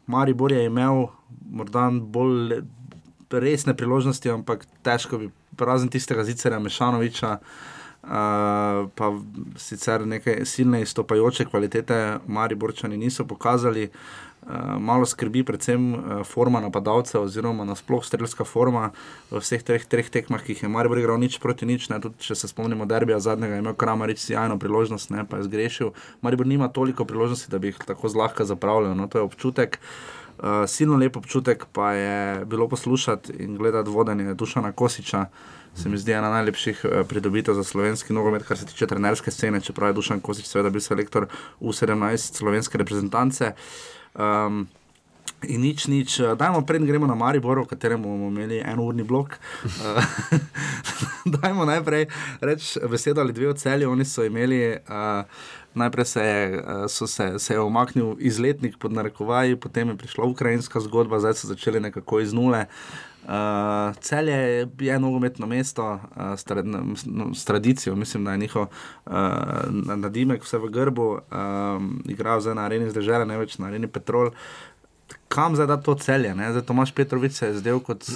Maribor je imel morda bolj resne priložnosti, ampak težko bi, razen tistega Zicerja Mešanoviča. Uh, pa sicer neke silne izstopajoče kvalitete Mariborčani niso pokazali, uh, malo skrbi predvsem uh, forma napadalcev, oziroma nasploh strelska forma v vseh treh, treh tekmah, ki jih je Maribor igral nič proti nič. Ne, tudi če se spomnimo derbija zadnjega, je imel Kramarič sjajno priložnost, ne, pa je zgrešil. Maribor nima toliko priložnosti, da bi jih tako zlahka zapravljal. No, to je občutek. Uh, silno lep občutek pa je bilo poslušati in gledati vodenje Dušana Kosiča. Se mi zdi ena najlepših eh, pridobitev za slovenski nogomet, kar se tiče trenerske scene, čeprav je Dušan Kosič seveda bil selektor U17 slovenske reprezentance. Um, In nič, nič. Eh, Dajmo, preden gremo na Maribor, v katerem bomo imeli enourni blok. eh, Dajmo najprej reči besedo ali dve o celju. Oni so imeli, uh, najprej se je, se, se je omaknil izletnik pod narekovaji, potem je prišla ukrajinska zgodba, zdaj so začeli nekako iz nule. Uh, celje je, nogometno mesto uh, s, tra, no, s tradicijo, mislim, da je njihov uh, nadimek, vse v grbu, um, igrajo zdaj na areni zdržele, ne več na areni Petrol. Kam zdaj da to celje? Ne? Zdaj Tomaš Petrovič se je zdel kot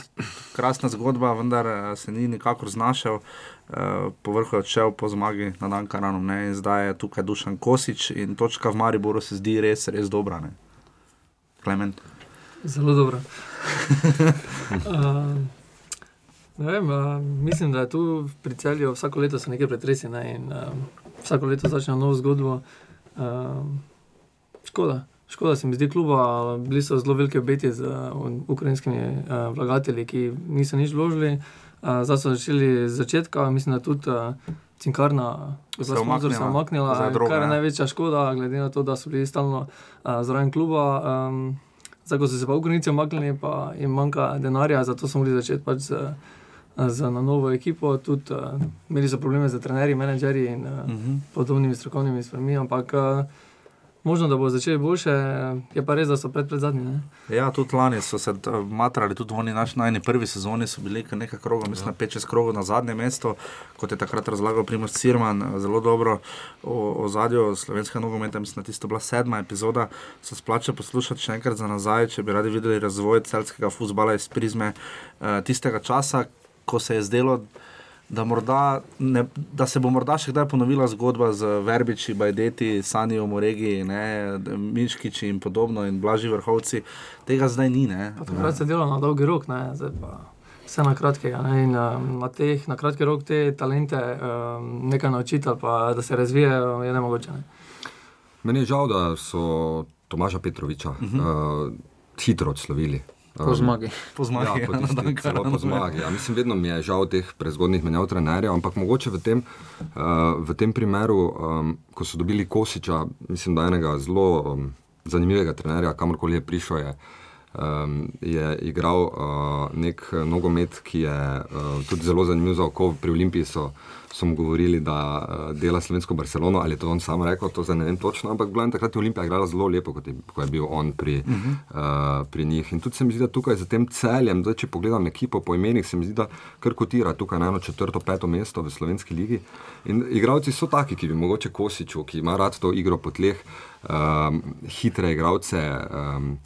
krasna zgodba, vendar se ni nikakor znašel. Uh, povrhu je odšel po zmagi na dan Karanom ne? in zdaj je tukaj Dušan Kosič in točka v Mariboru se zdi res, res dobra. Ne? Klement. Zelo dobro. uh, ne vem, uh, mislim, da je tu pri celju vsako leto so nekaj pretresi ne, in uh, vsako leto začne novo zgodbo. Uh, škoda. Škoda se mi zdi kluba, bili so zelo velike obeti z uh, ukrajinskimi uh, vlagatelji, ki niso nič vložili. Uh, zdaj so začeli z začetka, mislim, da tudi uh, cinkarna, Se za sponzor se je umaknila, kar je ne. največja škoda, glede na to, da so bili stalno uh, zraven kluba. Um, Zdaj, ko so se pa Ukrajinci omaknili, pa jim manjka denarja, zato smo morali začeti pač z, z na novo ekipo. Tudi, uh, imeli so probleme z trenerji, menedžerji in uh, uh Mhm. -huh. podobnimi strokovnimi stvarmi, ampak uh, možno, da bo začeli boljše, je pa res, da so pred, pred zadnji. Ja, tudi lani so se t- matrali, tudi oni naši najni prvi sezoni so bili nekaj krogov, mislim, na 5-6 krogov na zadnje mesto, kot je takrat razlagal Primoš Cirman, eh, zelo dobro o, o zadju slovenskega nogometa, mislim, da tisto bila sedma epizoda, se splača poslušati še enkrat za nazaj, če bi radi videli razvoj celskega futbola iz prizme uh, tistega časa, ko se je zdelo, da, morda ne, da se bo morda še kdaj ponovila zgodba z Verbiči, Bajdeti, Sanijo, Moregi, ne, Miškiči in podobno in Blaži vrhovci. Tega zdaj ni. Ne. Pa Takrat se je delalo na dolgi rok, ne, zdaj pa vse na kratkega. Ne, in um, na, teh, na kratki rok te talente um, nekaj naučiti, pa da se razvijajo, je nemogoče. Ne. Meni je žal, da so Tomaža Petroviča uh -huh. uh, hitro odslovili. Po zmagi. Po zmagi, Ja, po ja, tisti, dan celo po zmagi. Ja, mislim, vedno mi je žal teh prezgodnih menjav trenerjev, ampak mogoče v tem, uh, v tem primeru, um, ko so dobili Kosiča, mislim, da enega zelo um, zanimivega trenerja, kamorkoli je prišel, je, um, je igral uh, nek nogomet, ki je uh, tudi zelo zanimiv za oko. Pri Olimpiji so, so mu govorili, da uh, dela slovensko Barcelono, ali je to on sam rekel, to zdaj ne vem točno, ampak glavno takrat je Olimpija igrala zelo lepo, kot je, ko je bil on pri, uh. -huh. uh, pri njih. In tudi se mi zdi, da tukaj za tem celjem, zdaj, če pogledam ekipo po imenih, se mi zdi, da kar kotira tukaj na eno četrto, peto mesto v slovenski ligi. In igralci so taki, ki bi mogoče Kosiču, ki ima rad to igro po tleh, um, hitre igralce. Um,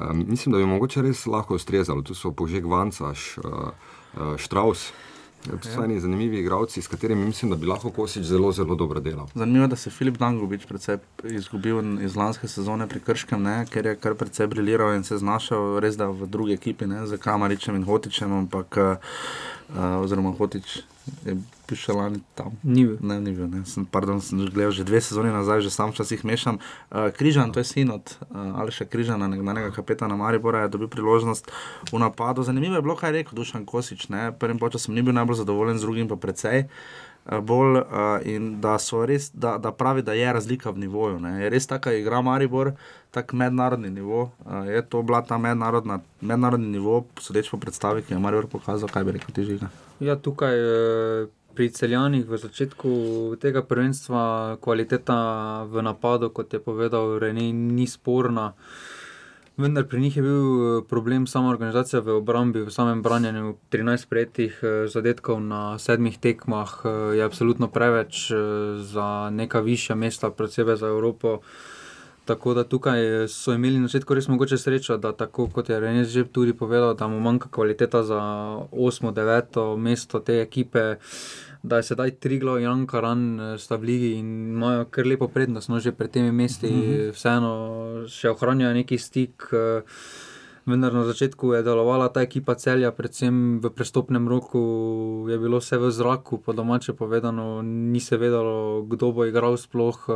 um, mislim, da bi mogoče res lahko ustrezalo. Tu so Požek Vancaš, uh, uh, Štraus. Ja. eni zanimivi igralci, s katerimi mislim, da bi lahko Kosič zelo, zelo dobro delal. Zanimivo je, da se je Filip Dangovič predvsej izgubil iz lanske sezone pri Krškem, ne, ker je kar precej briljiral in se znašel res da v drugi ekipi, ne, z Kamaričem in Hotičem, ampak, uh, oziroma Hotič je bil še lani tam. Ni bil. Ne, ni bil. Ne. Sem, pardon, sem gledal že dve sezoni nazaj, že sam včasih mešam. Uh, Križan, to je sin od uh, Aleša Križana, nekdanjega kapetana Maribora, je dobil priložnost v napadu. Zanimivo je bilo, kaj je rekel Dušan Kosič. Ne. Prvim časom ni bil najbolj zadovoljen, z drugim pa precej. Uh, bolj, uh, in da, res, da, da pravi, da je razlika v nivoju. Ne. Je res taka igra Maribor, tak mednarodni nivo. Uh, je to bila ta mednarodni nivo, sodeč po predstavi, ki je Maribor pokazal, kaj bi rekel ti žiga. Ja, tukaj pri celjanih v začetku tega prvenstva kvaliteta v napadu, kot je povedal René, ni sporna. Vendar pri njih je bil problem sama organizacija v obrambi, v samem branjenju. 13 prejetih zadetkov na sedmih tekmah je absolutno preveč za neka višja mesta, predvsem za Evropo. Tako da tukaj so imeli na začetku res mogoče srečo, da tako kot je Renes že tudi povedal, da mu manjka kvaliteta za 8, 9 mesto te ekipe, da je sedaj tri glav in Ankaran sta v ligi in imajo kar lepo prednost, no že pred temi mesti, mm -hmm. vseeno še ohranjajo neki stik. Vendar na začetku je delovala ta ekipa celja, predvsem v prestopnem roku je bilo vse v zraku, po domače povedano, ni se vedelo, kdo bo igral sploh.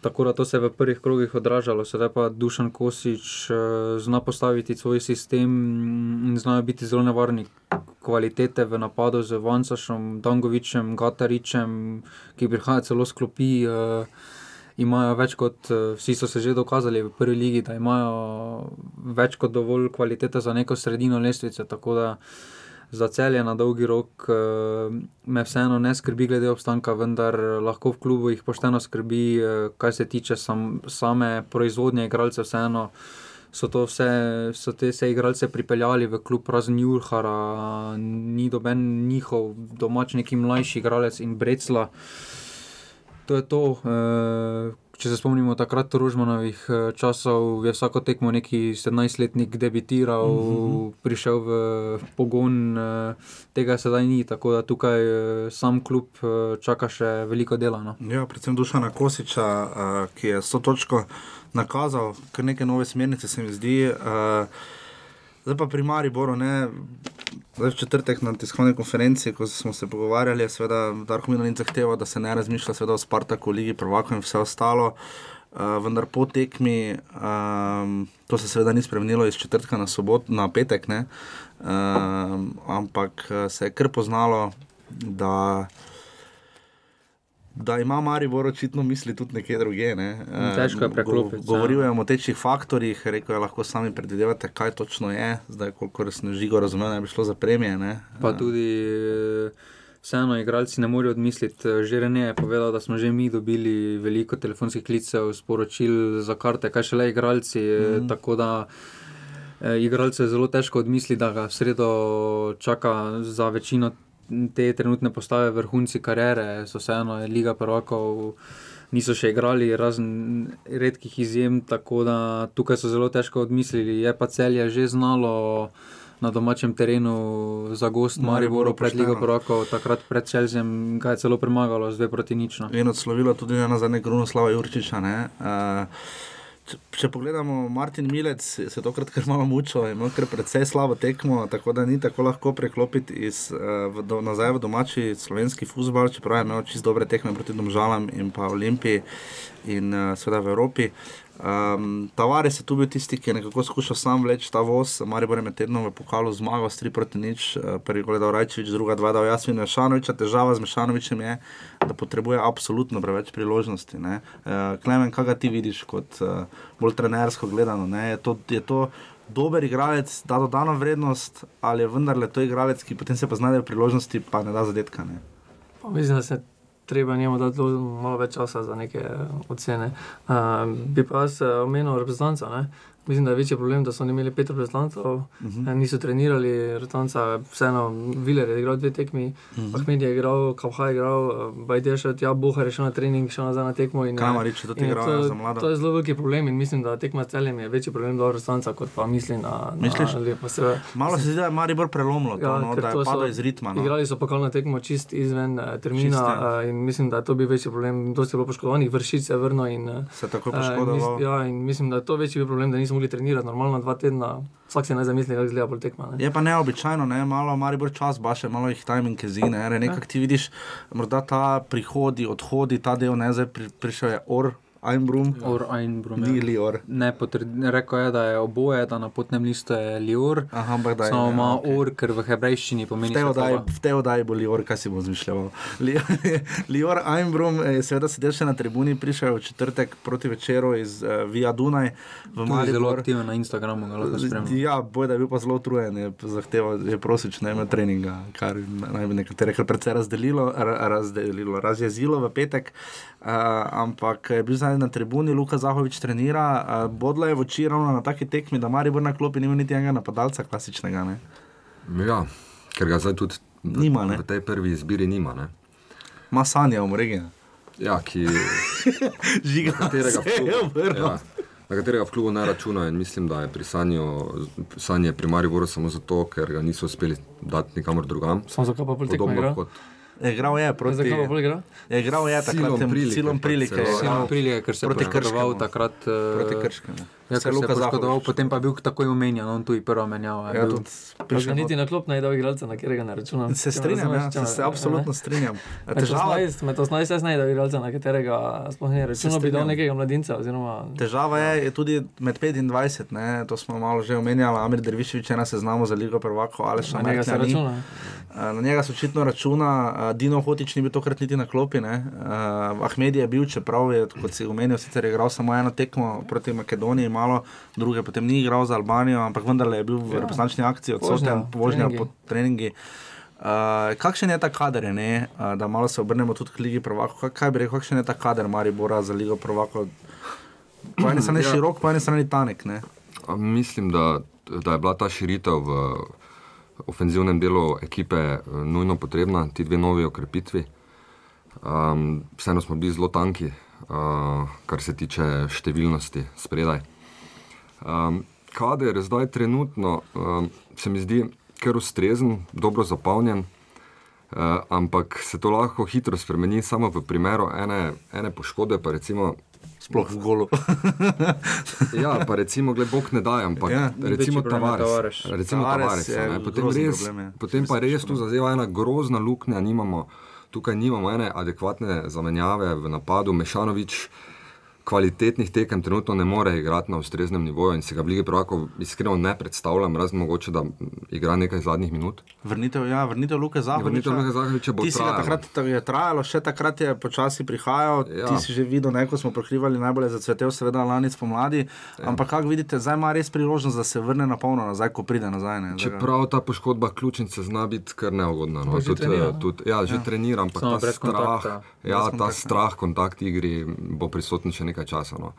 Tako da to se je v prvih krogih odražalo, sedaj pa Dušan Kosič zna postaviti svoj sistem in znajo biti zelo nevarni. Kvalitete v napadu z Vansašom, Dangovičem, Gataričem, ki prihajajo celo sklopi, imajo več kot, vsi so se že dokazali v prvi ligi, da imajo več kot dovolj kvalitete za neko sredino lestvice. Tako da za celje na dolgi rok me vseeno ne skrbi glede obstanka, vendar lahko v klubu jih pošteno skrbi, kar se tiče same proizvodnje igralcev, vseeno so vse, so te vse igralce pripeljali v klub razen Jurhara, ni noben njihov domač neki mlajši igralec in Breclja. To je to, če se spomnimo takrat Rožmanovih časov, je vsako tekmo neki sedemnajstletnik debitiral, mm -hmm. prišel v pogon, tega sedaj ni, tako da tukaj sam klub čaka še veliko dela. No. Ja, predvsem Dušana Kosiča, ki je s to točko nakazal, kar neke nove smernice se mi zdi. Zdaj pa pri Mariboru, ne, v četrtek na tiskovni konferenci, ko smo se pogovarjali, je seveda Darko Milanic zahteval, da se ne razmišlja seveda o Spartaku, Ligi prvakov in vse ostalo. Uh, vendar po tekmi, um, to se seveda ni spremenilo iz četrtka na, sobot, na petek, um, ampak se je kar poznalo, da da ima Maribor očitno misli tudi nekje druge. Ne. Težko je preklopiti. Go, govoril je o tečih faktorjih, rekel je, lahko sami predvidevate, kaj točno je, zdaj koliko sem žigo razumel, da bi šlo za premije. Ne. Pa tudi. Vseeno, igralci ne morejo odmisliti. Že Rene je povedal, da smo že mi dobili veliko telefonskih klicev, sporočil za karte, kaj šele igralci. Mm. Tako da e, igralce je zelo težko odmisliti, da ga v sredo čaka za večino te trenutne postave, vrhunci kariere, so vseeno Liga prvakov. Niso še igrali, razen redkih izjem, tako da tukaj so zelo težko odmislili. Je pa celje že znalo na domačem terenu za gost Mariboru pred Ligo Prvakov, takrat pred Čelzem, ga je celo premagalo z dve proti nično. In odslovilo tudi na zadnje Grunoslava Jurčiča. Uh, če pogledamo, Martin Milec se je tokrat kar malo mučil, imel kar precej slabo tekmo, tako da ni tako lahko preklopiti iz, v, do, nazaj v domači slovenski futbol, čeprav je imel čisto dobre tekme proti Domžalam in pa Olimpiji in seveda v Evropi. Um, Tavares je tu bil tisti, ki je nekako skušal sam vleči ta voz, Marijo je med tednom v pokalu zmagal s 3 proti nič, prvi gol je dal Rajčevič, druga dva dal Jasmin Mešanovič, težava z Mešanovičem je, da potrebuje absolutno preveč priložnosti. Uh, Klemen, kaj ti vidiš kot uh, bolj trenersko gledano? Je to, je to dober igralec, da dodano vrednost ali je vendarle to igralec, ki potem se pa znajde v priložnosti, pa ne da zadetka? Ne? Mislim, da se treba njemu dati malo več časa za neke ocene. Uh, bi pa jaz omenil reprezentanca. Mislim, da je večji problem, da so oni imeli pet reprezentantov, uh -huh. niso trenirali, reprezentanca, vseeno, Viler je igral dve tekmi, uh -huh. Ahmed je igral, Kavha je igral, Bajde še, ja, Bohar je šel na trening, šel nazaj na tekmo. Kamarič je tudi igral, to, za mlado. To je zelo veliki problem in mislim, da tekma s celjem je večji problem do reprezentanca, kot pa misli na. Misliš? Na, na, se, Malo se zdi, da je Maribor prelomilo, ja, to, no, da je padlo iz ritma. No. Igrali so pokalno tekmo čist izven uh, termina Čiste. uh, in in mislim, da je to bil večji problem. Dosti je bilo poškodovanih, vršič se je vrnil in Se tako eh, mis- poškodoval. Ja, in mislim, da je to večji problem, da nismo mogli trenirati normalno dva tedna. Vsak si ne zamisli, kako izgleda pol tekma. Ne? Je pa neobičajno, ne? malo Maribor čas, baše, malo jih timing kezi, ne, Ja. nekako ti vidiš, morda ta prihodi, odhodi, ta del, ne, zdaj pri, prišel je Or, Einbrum. Or Einbrum. Ni Lior. Ne, rekel je, da je oboje, da na potnem listu je Lior. Aha, ampak da je. Samo ja, ima okej. Or, ker v hebrejščini pomeni v tej oddaji bo Lior, kaj si bo zmišljal. Lior Einbrum je seveda sedel še na tribuni, prišel v četrtek proti večeru iz uh, Via Dunaj zelo aktiven na Instagramu, ga lahko spremljamo. Ja, boj, da je bil pa zelo utrujen, je zahteval, je prosič ne ima treninga, kar naj bi nekatere kar precej razdelilo, ra, razdelilo, razjezilo v petek. Uh, ampak je bil zdaj na tribuni, Luka Zahovič trenira, uh, bodla je v oči ravno na taki tekmi, da Maribor na klopi nima niti enega napadalca klasičnega. Ne? Ja, ker ga zdaj tudi v, Nima, ne? v tej prvi izbiri nima. Ne? Ma sanja v mregi. Ja, ki Žiga katerega obrnil. ja, na katerega v klubu ne računajo in mislim, da je pri Sanju, Sanje pri Mariboru samo zato, ker ga niso uspeli dati nikamor drugam. Samo zakaj pa Podobno igra? Je igral je proti. Zakaj pa pol igra? Je igral je takrat Silom prilike, silom prilike. je igral Silom prilike, ker se je proti Krškemu. takrat. eh, Proti Krškemu. Ja, Se ker je Luka poškodoval, potem pa je bil takoj omenjen, on tu je prva menjava. je Ja, tudi ga niti na klop ne da igralca, na katerega ne računam. Se strinjam, ja, se, se absolutno strinjam. Težava, 18, med 18 jaz ne da igralca, na katerega sploh ne računam, bi dal nekega mladinca. Oziroma, težava je, je tudi med 5 in 20, ne, to smo malo že omenjali, Amir Derviševič je na seznamu za Ligo prvako, ali še Na njega se računa. Na njega se očitno računa, Dino Hotič ni bil tokrat niti na klopi. Ne. Uh, Ahmed je bil, čeprav je, kot si omenil, sicer je igral samo eno tekmo proti Makedoniji, malo druge, potem ni igral za Albanijo, ampak vendarle je bil v Ja. reprezentančni akciji odsoten, vožnja treningi. po treningi. Uh, kakšen je ta kader, ne? uh, da malo se obrnemo tudi k Ligi prvako? Kaj, kaj bi rekel, kakšen je ta kader Maribora za Ligo prvako? Po eni strani Ja. širok, po eni strani tanek. Ne? Mislim, da, da je bila ta širitev v ofenzivnem delu ekipe eh, nujno potrebna, ti dve novi okrepitvi. Um, vseeno smo bili zelo tanki, uh, kar se tiče številnosti spredaj. Um, kader zdaj trenutno um, se mi zdi kar ustrezen, dobro zapolnjen, uh, ampak se to lahko hitro spremeni, samo v primeru ene, ene poškodbe, pa recimo Sploh v golu. ja, pa recimo, gled, Bog ne daje, ampak Ja, recimo je Tavares. Tavares. Recimo Tavares Tavares, je potem, res, problem, ja. potem pa res tu zazeva ena grozna luknja, nimamo, tukaj nimamo ene adekvatne zamenjave v napadu. Mešanovič kvalitetnih tekem trenutno ne more igrati na ustreznem nivoju in si ga v Ligi prvako iskreno ne predstavljam, razen mogoče, da igra nekaj zadnjih minut. Vrnitev, ja, vrnitev Luke Zahoviča. Vrnitev Luke Zahoviča bo Ti si ga trajala. takrat ta- je trajalo, še takrat je počasi prihajal. Ja. Ti si že videl, ne, ko smo prekrivali najbolje zacvetel, seveda lani spomladi. Ja. Ampak kako vidite, zdaj ima res priložnost, da se vrne na polno nazaj, ko pride nazaj. Ne, Čeprav ta poškodba ključnice zna biti kar neugodna. No. Že Tudi, trenira, eh, ne? tudi, ja, že ja. trenira, ampak Samo ta strah, kontakta. ja, ta strah, kontakt igri bo prisoten še nekaj časa. No.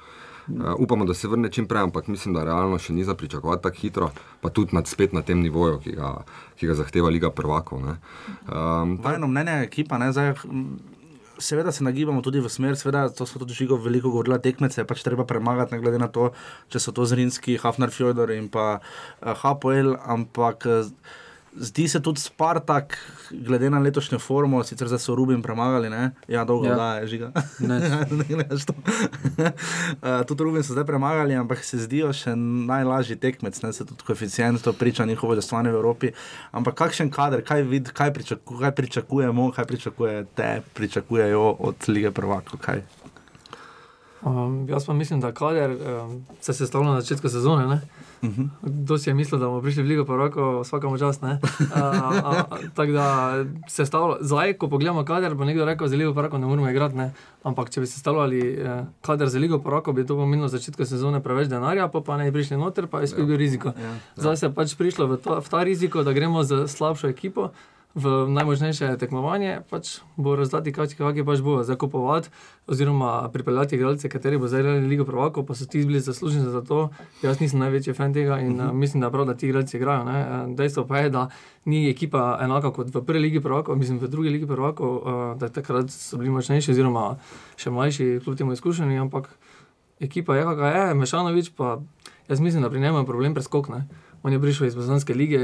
Uh, upamo, da se vrne čim prej, ampak mislim, da realno še ni za pričakovati tako hitro, pa tudi nad, spet na tem nivoju, ki ga, ki ga zahteva Liga prvakov. Um, Vajno mnenje je ekipa, ne, zdaj, seveda se nagibamo tudi v smer, seveda to smo tudi žigo veliko govorili, tekmece je pač treba premagati, ne glede na to, če so to Zrinski, Hafnar Fjodor in pa uh, Hapoel, ampak uh, zdi se tudi Spartak, glede na letošnjo formo, sicer zdaj so Rubin premagali, ne, ja, dolgo Ja. da je žiga. Ne. ne gledaš to. uh, tudi Rubin so zdaj premagali, ampak se zdijo še najlažji tekmec, ne se tudi koeficient, to priča njihovo delovanje v Evropi. Ampak kakšen kader, kaj, vid, kaj, pričaku, kaj pričakujemo, kaj pričakujete, pričakujejo od lige prvakov? Kaj? Um, jaz pa mislim, da kader um, se sestavlja na začetku sezone. Ne? Uh -huh. Kdo si je mislil, da bomo prišli v Ligo Poroko, vsakamo čas. Tako da sestavlja, zdaj, ko pogledamo kader, bo nekdo rekel, za Ligo Poroko ne moremo igrati. Ne? Ampak če bi sestavljali eh, kader za Ligo Poroko, bi to pomenilo na začetku sezone preveč denarja, pa, pa ne bi prišli noter, pa je spet bil riziko. Ja. Zdaj se je pač prišlo v, to, v ta riziko, da gremo z slabšo ekipo. V najmočnejše tekmovanje pač bo rezultati, kakšni pač bo. Zdaj kupovati, oziroma pripeljati igralce, kateri bo zdaj igrali Ligo Prvako, pa so ti bili zaslužni za to. Jaz nisem največji fan tega in uh -huh. uh, mislim, da je prav, da ti igralci igrajo. Ne. Eh, Dejstvo pa je, da ni ekipa enaka kot v prvi Ligi Prvako, mislim v drugi Ligi Prvako, uh, da takrat so bili močnejši, oziroma še mlajši, kljub temu izkušeni, ampak ekipa je, kakšna je, Mešanovič pa. Jaz mislim, da pri njemu je problem preskok. Ne. On je prišel iz Bosanske lige,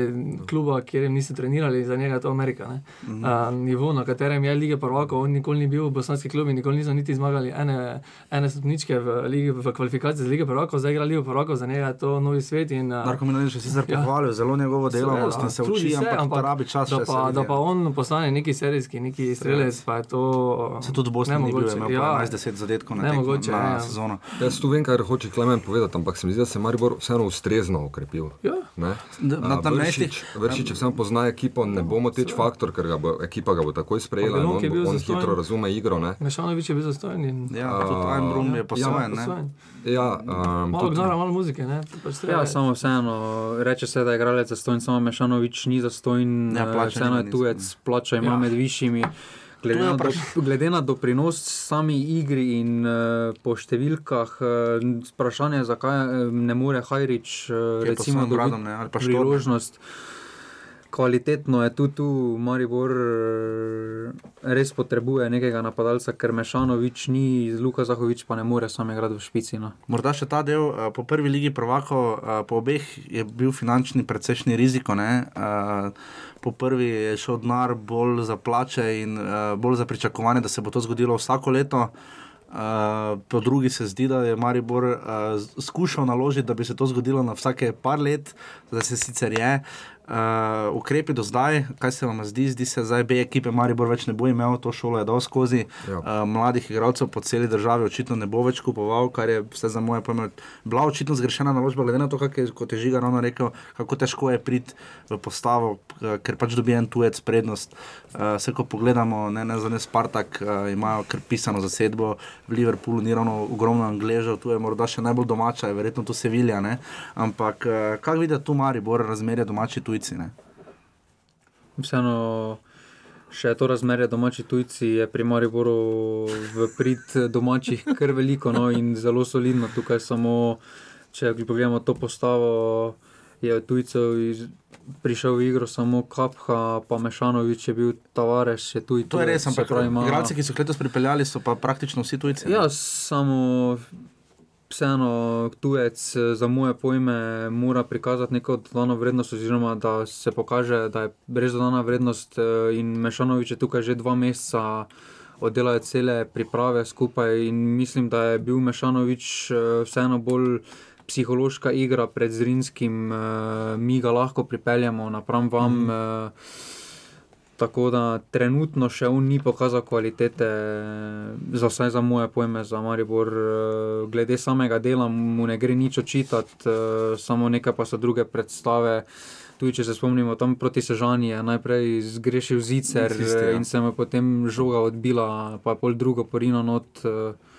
kluba, kjer jim niso trenirali, za njega je to Amerika. Ne. Mhm. A, nivo, na katerem je lige prvakov, on nikoli ni bil v bosanski klubi, nikoli niso niti zmagali ene, ene stopničke v, ligi, v kvalifikaciji za lige prvakov, zdaj igra ligo prvakov, za njega je to novi svet. In, a, Darko Milanič je sicer Ja. pohvalil zelo njegovo delavnost in se trudi uči, ampak to rabi čas, da še se pa, da ja. pa on postane neki serijski, neki strelec, pa je to. Se tudi v ni bil, je nemogoče. imel Ja, 11-10 zadetkov na tekmo nemogoče, na ja. sezono. Jaz tu vem, kaj hoče Klemen povedati, ampak se mi zdi, da se je Maribor vseeno ustrezno okrepil. Ja. Ne? Na tam Vršič, mestih- Vršič, če vseeno pozna ekipo, ne bo moteč faktor, ker ga bo, ekipa ga bo takoj sprejela on, on zastojen. hitro razume igro. Ne? Mešanovič je bil zastojen. In... Ja, pa tudi Einbrum je posojen, ne? posojen. Ja, um, Malo gnara, malo muzike. Ne? To Pač Ja, samo vseeno, reče se, da je igralec zastojen, samo Mešanovič ni zastojen, Ja, ja, plača vseeno je tujec, plača ima Ja. ja. med višjimi. Glede je na, do, glede na doprinos sami igri in uh, po številkah, uh, vprašanje, zakaj uh, ne more Hajrič uh, je recimo dobiti ne, priložnost. Kvalitetno je tudi tu, Maribor res potrebuje nekega napadalca, ker Mešanovič ni, Luka Zahovič pa ne more sam igrati v špici. No. Morda še ta del, po prvi ligi prvakov, eh, po obeh je bil finančni precejšnji riziko. ne, Po prvi je šel denar bolj za plače in uh, bolj za pričakovanje, da se bo to zgodilo vsako leto. Uh, po drugi se zdi, da je Maribor uh, skušal naložiti, da bi se to zgodilo na vsake par let, da se sicer je. Uh, ukrepi do zdaj, kaj se vam zdi, zdi se, da B ekipe Maribor več ne bo imel, to šolo je dal skozi. Ja. Uh, mladih igralcev po celi državi očitno ne bo več kupoval, kar je vse za moje pojme bila očitno zgrešena naložba, glede na to, kak je, kot je Žiga ravno rekel, kako težko je priti v postavo, k- ker pač dobi en tujec prednost. Uh, vse, ko pogledamo, ne, ne za ne Spartak, uh, imajo kar pisano zasedbo, v Liverpoolu ni ravno ogromno Angležev, tu je morda še najbolj domača, je verjetno tu Sevilja, ne? ampak uh, kako vidi tu Maribor, razmerje domači tujci? Vseeno, še to razmerje domači tujci je pri Mariboru v prid domačih kar veliko no, in zelo solidno. Tukaj samo, če pogledamo to postavo, je od tujcev iz, prišel v igro samo Kapha, pa Mešanovič je bil Tavares, je tuj. To je res, ampak pravi, ima- igralci, ki so jih letos pripeljali, so pa praktično vsi tujci. ne? Ja, samo vseeno tujec eh, za moje pojme mora prikazati neko dodano vrednost, oziroma da se pokaže, da je res dodana vrednost. eh, In Mešanovič je tukaj že dva meseca. Oddelajo cele priprave skupaj, in mislim, da je bil Mešanovič eh, vseeno bolj psihološka igra pred Zrinskim, eh, mi ga lahko pripeljemo napram vam. Mm. Tako da trenutno še on ni pokazal kvalitete, za vsaj za moje pojme, za Maribor. eh, Glede samega dela mu ne gre nič očitati, eh, samo nekaj pa so druge predstave. Tudi če se spomnimo, tam proti Sežani je najprej zgrešil zicer Tisti, ja. eh, in se mu je potem žoga odbila, pa je pol drugo porino not. eh,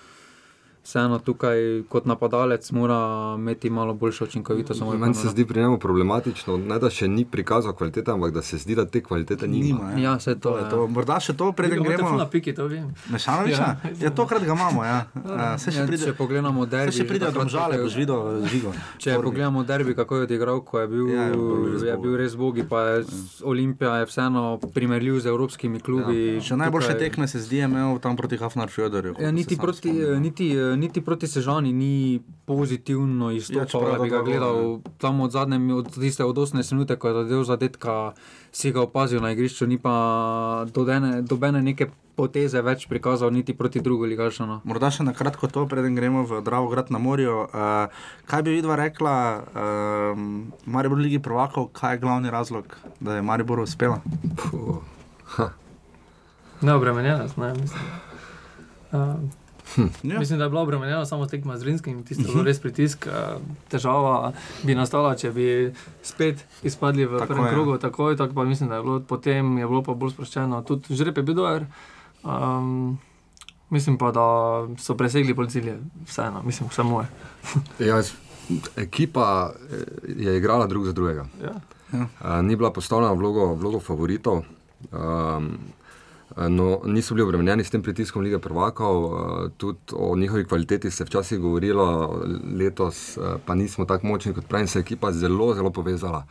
Vseeno tukaj kot napadalec mora imeti malo boljšo učinkovitost. Meni se no. zdi pri njemu problematično, ne da še ni prikazal kvalitete, ampak da se zdi, da te kvalitete nima. Nima, Ja, saj to je je. to. Morda še to, preden gremo. na piki, to vem. Mešanoviča? Ja, ja tokrat ga imamo. Ja. Uh, se še Ja, pride, če pogledamo derbi, se še pride ko je- boš videl žigo. Če pogledamo derbi, kako je odigral, ko je bil, Ja, je bil res je bil res bogi, pa je Olimpija je vseeno primerljiv z evropskimi klubi. Ja. Še najboljše tekme se zdi je imel tam proti Hafnar Fjodorju. Ja, niti, proti, niti, niti proti Sežani ni pozitivno Ja, izstopal, čeprav ja, da bi ga gledal tam od zadnje, od tiste od 18 minut, ko je zadel zadetka, si ga opazil na igrišču, ni pa dodene, dobene neke poteze več prikazal, niti proti drugo ligašano. Morda še na kratko to, preden gremo v Dravograd na morju. Uh, kaj bi vidva rekla, um, Maribor Ligi prvakov, kaj je glavni razlog, da je Maribor uspela? Neobremenjenost, ne, mislim. Uh, Ja. Mislim, da je bila obremenjena samo tekma z Rinskim, tisto je Mhm. res pritisk. eh, Težava bi nastala, če bi spet izpadli v Tako prvem je. krogu, takoj, tako pa mislim, da je bilo potem je bilo pa bolj sproščeno. Tudi žreb je bil dober. Um, mislim pa, da so presegli pol cilje, vseeno, mislim, vse moje. Ja, ekipa eh, je igrala drug za drugega. Ja. Uh, ni bila postavljena v vlogo, vlogo favoritov. Um, No, niso bili obremenjeni s tem pritiskom lige prvakov, uh, tudi o njihovi kvaliteti se je včasih govorilo, letos uh, pa nismo tako močni kot prej in se je ekipa zelo, zelo povezala.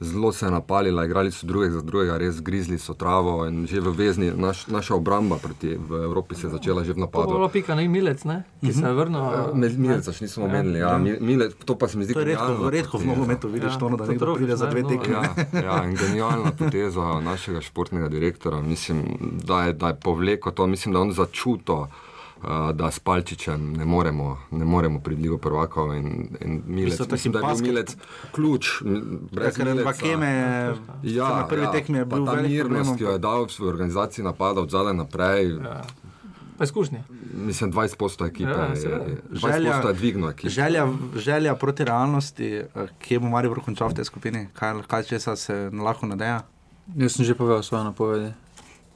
Zelo se je napalila, igrali so drugega za drugega, res grizli so travo in že v vezni, naš, naša obramba proti v Evropi se je začela že v To bo bilo napadu. pika, ne milec, ne? ki se je vrnil. Med Milca še nismo omenili, ja, Mi- Milec, to pa se mi zdi To je redko, redko v nogometu vidiš Ja, to, da to nekdo pride za dve tekme. Ja, ja, in genialna poteza našega športnega direktora. Mislim, da je, da je povleko to, mislim, da on začuto. Da s Palčičem ne moremo, ne moremo prid Ligo prvakov in, in Milec, Mislim, da je bil Milec ključ. Ja, Brez ker Mileca- Vakeme je na prvi tekmi je bil ta mirnost, ki jo je dal v organizaciji napada od zadaj naprej. Ja. Pa izkušnje. Mislim, 20% ekipe, Ja, ja, seveda. je, 20% je dvignil ekipo. želja, želja proti realnosti, eh, kje bo Maribor končal v tej skupini, kaj, kaj česa se lahko nadeja. Jaz sem že povedal svoje napovedi.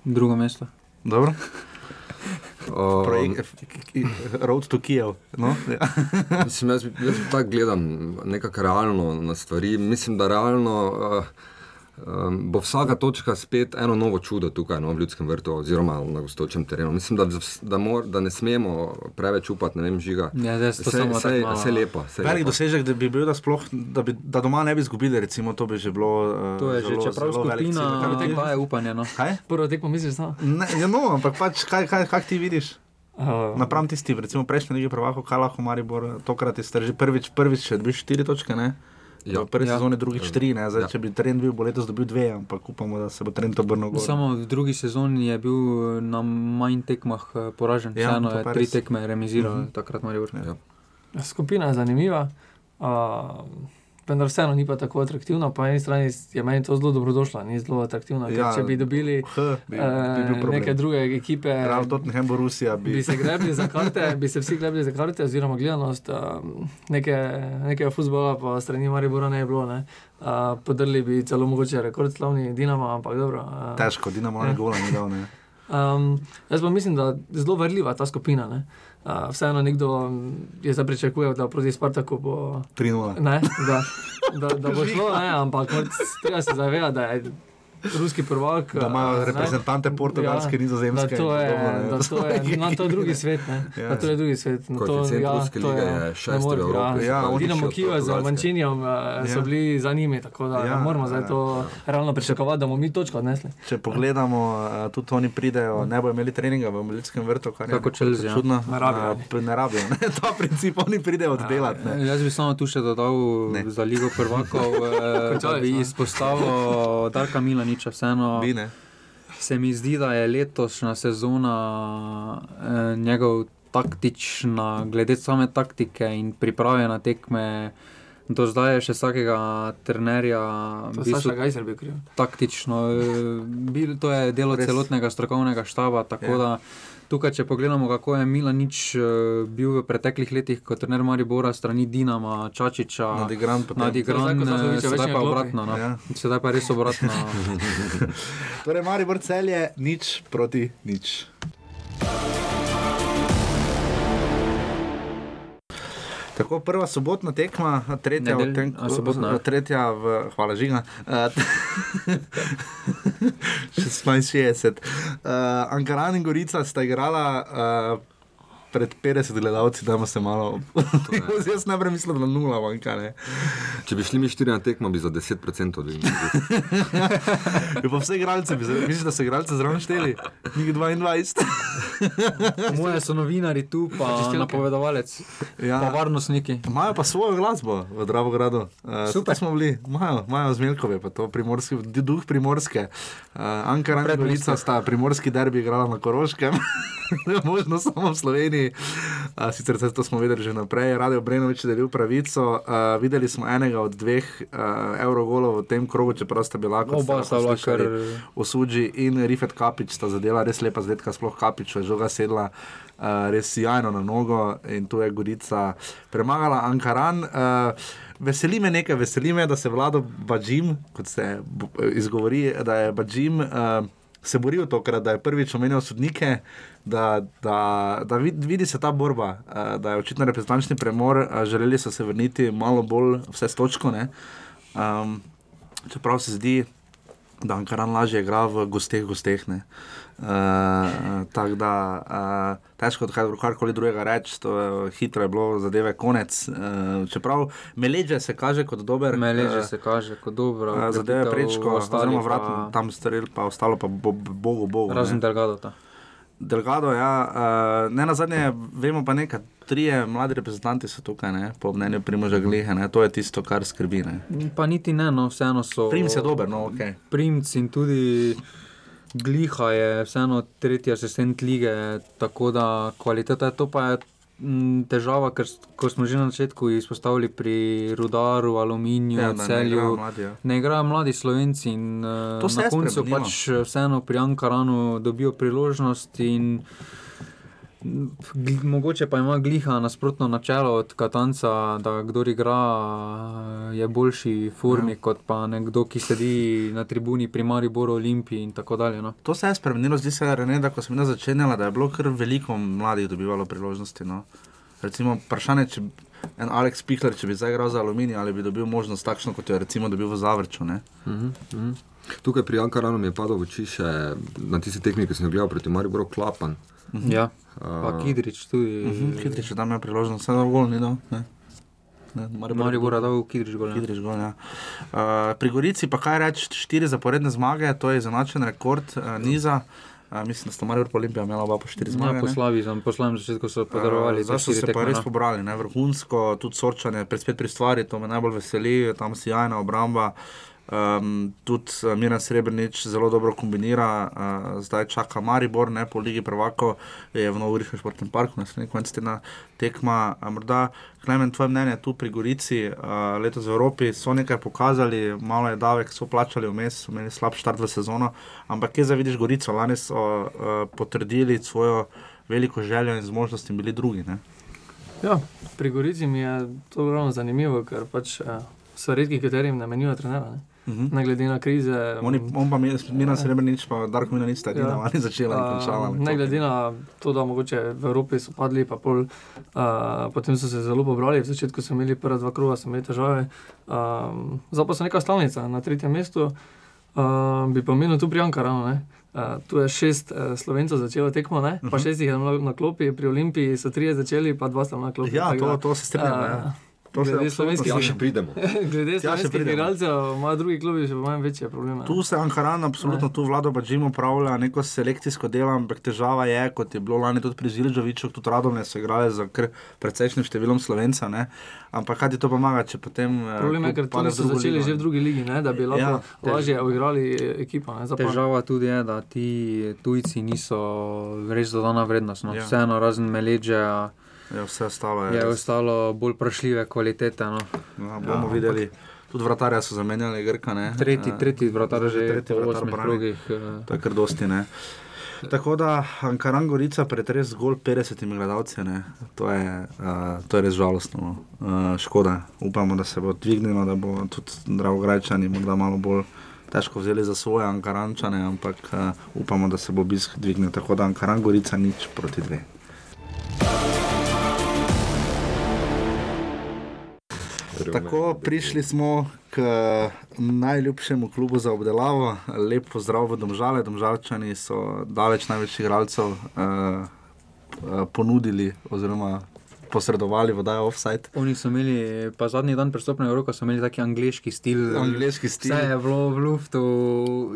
Drugo mesto. Dobro. Um, Projekt, Road to Kijev. No? Ja. Mislim, jaz, jaz tako gledam nekako realno na stvari. Mislim, da realno uh, um, bo vsaka točka spet eno novo čudo tukaj no, v ljudskem vrtu oziroma na gostočem terenu. Mislim, da, da, mor, da ne smemo preveč upati, ne vem, žiga. Ja, zdaj vse, malo- vse lepo. Vse Velik lepo. dosežek, da bi bil, da, sploh, da, bi, da doma ne bi izgubili, recimo, to bi že bilo. Uh, To je že, zelo, čeprav velik cilj. skupina ti- daje upanje. No. Kaj? Prvo tekmo misliš, da? Ne, ja, no, ampak pač, kaj, kaj, kaj ti vidiš? Uh, Napram tisti, recimo prejšnji lige prvako, kaj lahko Maribor tokrat iztrži. Prvič, prvič še dobiš štiri točke, ne? Ja. V prvi Ja. sezoni drugič tri, ne? Zdaj, Ja. če bi trend bil, bo letos dobil dve, ampak upamo, da se bo trend obrnil. Samo v drugi sezoni je bil na manj tekmah eh, poražen. Ja, Vseeno je tri tekme remiziral, Mhm. uh -huh. takrat Maribor. Ja. Skupina je zanimiva, uh, vendar vseeno ni pa tako atraktivna. Po eni strani je meni to zelo dobrodošlo, ni zelo atraktivno. Ja, če bi dobili H, bi, bi bil eh, problem. neke druge ekipe, Real Tottenham bo Rusija. Bi, bi se grebli za karte, bi se vsi grebli za karte, oziroma gledanost um, neke, nekega futbola, pa strani Maribora ne bi bilo. Ne. Uh, podrli bi celo mogoče rekord slavni Dinamo, ampak dobro. Uh, Težko, Dinamo ne gola ni dal. Ne. Um, jaz pa mislim, da je zelo verljiva ta skupina. Ne? Uh, vseeno nekdo je zdaj pričakoval, da proti Spartaku bo 3-0. Ne, da, da, da bo šlo, ne, ampak treba se zavedati, da je ruski prvak. Da imajo ne, reprezentante Portugalske, Nizozemske Da to je, podobno, ne. da to je, no, to je drugi svet. Ne, Ja. da to je drugi svet. No, to, Koeficient ruske to je ne more- Evropi, Ja, Ja, Dinamo še od Kijev z Portugalske. Mančinijem uh, so Ja. bili za njimi, tako da Ja, ja, moramo zdaj ja, to realno pričakovati, da bomo mi točko odnesli. Če pogledamo, uh, tudi oni pridejo, ne bodo imeli treninga v Ljudskem vrtu, kar je Kako Chelsea, ja. čudno. Ne rabijo. P- ne rabijo, ne, ta princip, oni pridejo oddelati. ne. Jaz bi samo tu še dodal Ne. ne. za Ligo prvakov, eh, da bi smo. izpostavil Darka Milaniča. Vseeno se mi zdi, da je letošnja sezona eh, njegov taktična, glede same taktike in priprave na tekme. Do zdaj je še vsakega trenerja To v je bistvu Saša Gajser bil kriv. taktično. eh, Bil, to je delo Res. Celotnega strokovnega štaba. Tako Ja. ja. da tukaj, če pogledamo, kako je Milanič eh, bil v preteklih letih kot trener Maribora, strani Dinama, Čačiča, Nadigran nadigran, eh, sedaj pa obratno. No. Ja. Sedaj pa res obratno. Torej, Maribor celje, nič proti nič. Tako prva sobotna tekma, tretja v Nedelj- tem, a, sobotna. tretja v, hvala Žiga, uh, 1660. Uh, Ankaran in Gorica sta igrala uh, pred 50 gledalci, da se malo. Jaz najprej mislim, da nula manjka. Ne. Če bi šli mi štiri na tekmo, bi za 10% dvignili. Ja, pa vse igralce, bi misliš, da so igralce zraven šteli? Nik 22. Po moje so novinari tu, pa Čistilke. napovedovalec, Ja. pa varnostniki. Imajo pa svojo glasbo v Dravogradu. Uh, Super. Smo bili, imajo, imajo zmelkove, pa to primorski, duh primorske. Uh, Ankara in. Gorica sta primorski derbi igrala na Koroškem, možno samo v Sloveniji. Uh, sicer se to smo vedeli že naprej, Radio Brenovič je delil pravico. Uh, videli smo enega od dveh evrogolov v tem krogu, čeprav sta bila kot Oba ste sta lahko bila slišali, kar- Osuđi in Rifet Kapič sta zadela res lepa zvedka, sploh Kapič žoga sedla uh, res sjajno na nogo in tu je Gorica premagala Ankaran. Uh, veseli me nekaj, veseli me, da se vlado Bađim, kot se izgovori, da je Bađim. Uh, Se boril tokrat, da je prvič omenil sodnike, da, da, da vid- vidi se ta borba, eh, da je očitno reprezentančni premor, eh, želeli so se vrniti malo bolj vse s točko. ne. Um, čeprav se zdi, da Ankaran lažje igra v gosteh, gosteh. Uh, Tako da uh, težko je karkoli drugega reči, to je hitro je bilo, zadeve konec. Uh, čeprav Meleže se kaže kot dober. Meleže se kaže kot dobro. Uh, zadeve prečko, oziroma vrat pa... tam strel, pa ostalo pa bo, bogu, bogu. Razen Delgado. Ta. Delgado, ja, uh, ne na zadnje, vemo pa nekaj. Trije mladi reprezentanti so tukaj, ne, po mnenju Primoža Gleha, ne, to je tisto, kar skrbi. Ne. Pa niti ne, no, vseeno so. Primc je dober, no, ok. Primc in tudi Gliha je vseeno tretji asistent lige, tako da kvaliteta je to pa je težava, ker ko smo že na začetku izpostavili pri Rudaru, Aluminiju, Ja, da ne Celju. igrajo mladi, ja. Ne igrajo mladi slovenci in uh, To na koncu spremenilo. pač eh, vseeno pri Ankaranu dobijo priložnost in Mogoče pa ima gliha nasprotno načelo od Katanca, da kdo igra, je boljši formi, ja. kot pa nekdo, ki sedi na tribuni pri Mariboru, Olimpiji in tako dalje. No. To se je spremenilo, zdi se, Rene, da ko sem jaz začenjala, da je bilo kar veliko mladih dobivalo priložnosti. No. Recimo, vprašanje, če en Alex Pihler, če bi zdaj igral za aluminij, ali bi dobil možnost takšno, kot jo je recimo dobil v Zavrču. Ne? Tukaj pri Ankaranu mi je padlo v oči še na tisti tekmi, ki sem jo gledal proti Mariboru, Klapan. Ja, pa Kidrič tudi. Mhm, Kidrič je tam imel priložnost, vse gol ni dal. Ne? Ne, Maribor je dal Kidrič gol. ja. Kidrič gol ja. uh, pri Gorici pa kaj reči, štiri zaporedne zmage, to je zanačen rekord uh, niza. Uh, mislim, da sta Maribor pa Olimpija imela oba po štiri zmage. Ja, po ne? slavi, po slavnem začetku so podarovali. Uh, Zdaj so se pa res pobrali, ne? vrhunsko, tudi sorčanje, pred spet pri stvari, to me najbolj veseli, tam sjajna obramba. Um, tudi uh, Miren Srebrenic zelo dobro kombinira, uh, zdaj čaka Maribor, ne po Ligi Prvako, je v Novoriškem športnem parku, naslednji konec tedna tekma. Uh, morda, Klemen, tvoje mnenje tu pri Gorici, uh, letos v Evropi so nekaj pokazali, malo je davek, so plačali vmes, so imeli slab štart v sezono, ampak kje zdaj vidiš Gorico, lani so uh, potrdili svojo veliko željo in zmožnost in bili drugi. Ne? Ja, pri Gorici mi je to ravno zanimivo, ker pač eh, so redki, katerim namenijo trenera. Ne? Uh -huh. Ne glede na krize. Oni, on pa Miran Srebrenic, pa Darko Mina nista edina, ja. oni začela in končala. Uh, ne glede na to, da mogoče v Evropi so padli, pa pol, uh, potem so se zelo pobrali, v začetku so imeli prva dva kruga, so imeli težave. Um, Zdaj pa so neka stalnica na tretjem mestu, uh, bi pa omenil tu pri Ankaranu. ne. Uh, tu je šest uh, slovencev začelo tekmo, ne? pa Mhm. šest jih je na, na klopi, pri Olimpiji so trije začeli, pa dva sta na klopi. Ja, to, da, to se strinjam. uh, ja. To se glede slovenskih- strinjam. Tja še pridemo. Glede še slovenskih igralcev, ima drugi klubi še manj večje probleme. Tu se Ankaran, absolutno, tu vlado pa Jim upravlja neko selekcijsko delo, ampak težava je, kot je bilo lani tudi pri Zilžoviču, tudi Radomne so igrali za kar precejšnjim številom slovenca, ne? ampak kaj ti to pomaga, če potem... eh, Problem je, ker v so začeli ligo, že ne? v drugi ligi, ne, da bi lahko Ja, ja, lažje uigrali ekipo. Ne, Zdaj pa- Težava tudi je, da ti tujci niso res dodana vrednost. No. Ja. Ja. Vseeno, razen Meleđa, Ja, vse ostalo je. je ostalo bolj vprašljive kvalitete. No. Ja, bomo ja, videli. Tudi vratarja so zamenjali, Grka. Ne? Tretji, Eh, tretji vratar že tretji vratar brani. krogih. eh, To je kar dosti. Ne? Tako da Ankaran Gorica pretres zgolj 50 gledalci, ne. to, je, uh, to je res žalostno. no. Uh, škoda, upamo, da se bo dvignilo, da bo tudi Dravograjčani morda malo bolj težko vzeli za svoje Ankarančane, ampak uh, upamo, da se bo obisk dvignil. Tako da Ankaran Gorica nič proti dve. Tako prišli smo k najljubšemu klubu za obdelavo. Lep pozdrav v Domžale. Domžalčani so daleč največjih igralcev uh, uh, ponudili oziroma posredovali v Dajo Offside. Oni so imeli, pa zadnji dan prestopnega roka so imeli taki angliški stil. Angleški stil. Vse je bilo v luftu,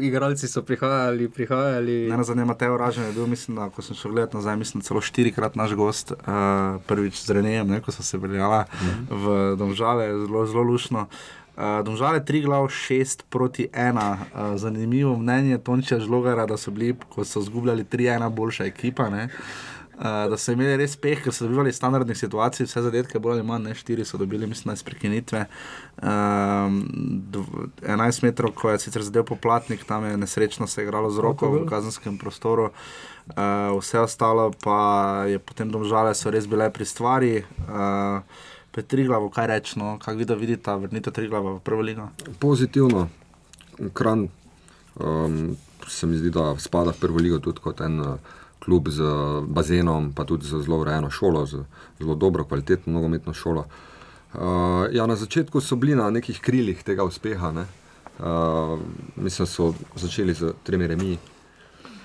igralci so prihajali, prihajali. Ne nazadnje, Mateo Ražen je bil, mislim, da ko sem šel gledat nazaj, mislim, celo štirikrat naš gost, uh, prvič z Renejem, ne, ko so se veljala v Domžale, zelo, zelo lušno. Uh, Domžale 3 glav 6 proti 1. Uh, zanimivo mnenje Tončija Žlogara, da so bili, ko so zgubljali 3-1, boljša ekipa. Ne? Uh, da so imeli res peh, ker so dobivali standardnih situacij, vse zadetke, bolj ali manj, ne 4 so dobili, mislim, iz prekinitve. Um, dv- 11 metrov, ko je sicer zadev poplatnik, tam je nesrečno se igralo z roko v kazenskem prostoru. Uh, vse ostalo pa je potem domžale, so res bile pri stvari. Uh, Petriglavo, kaj rečemo, kako vi da vidite, vrnite Triglava v prvo ligo? Pozitivno, kran um, se mi zdi, da spada v prvo ligo tudi kot en uh, klub z bazenom, pa tudi z zelo urejeno šolo, z zelo dobro, kvalitetno nogometno šolo. Uh, ja, na začetku so bili na nekih krilih tega uspeha. Ne? Uh, mislim, so začeli z tremi remi.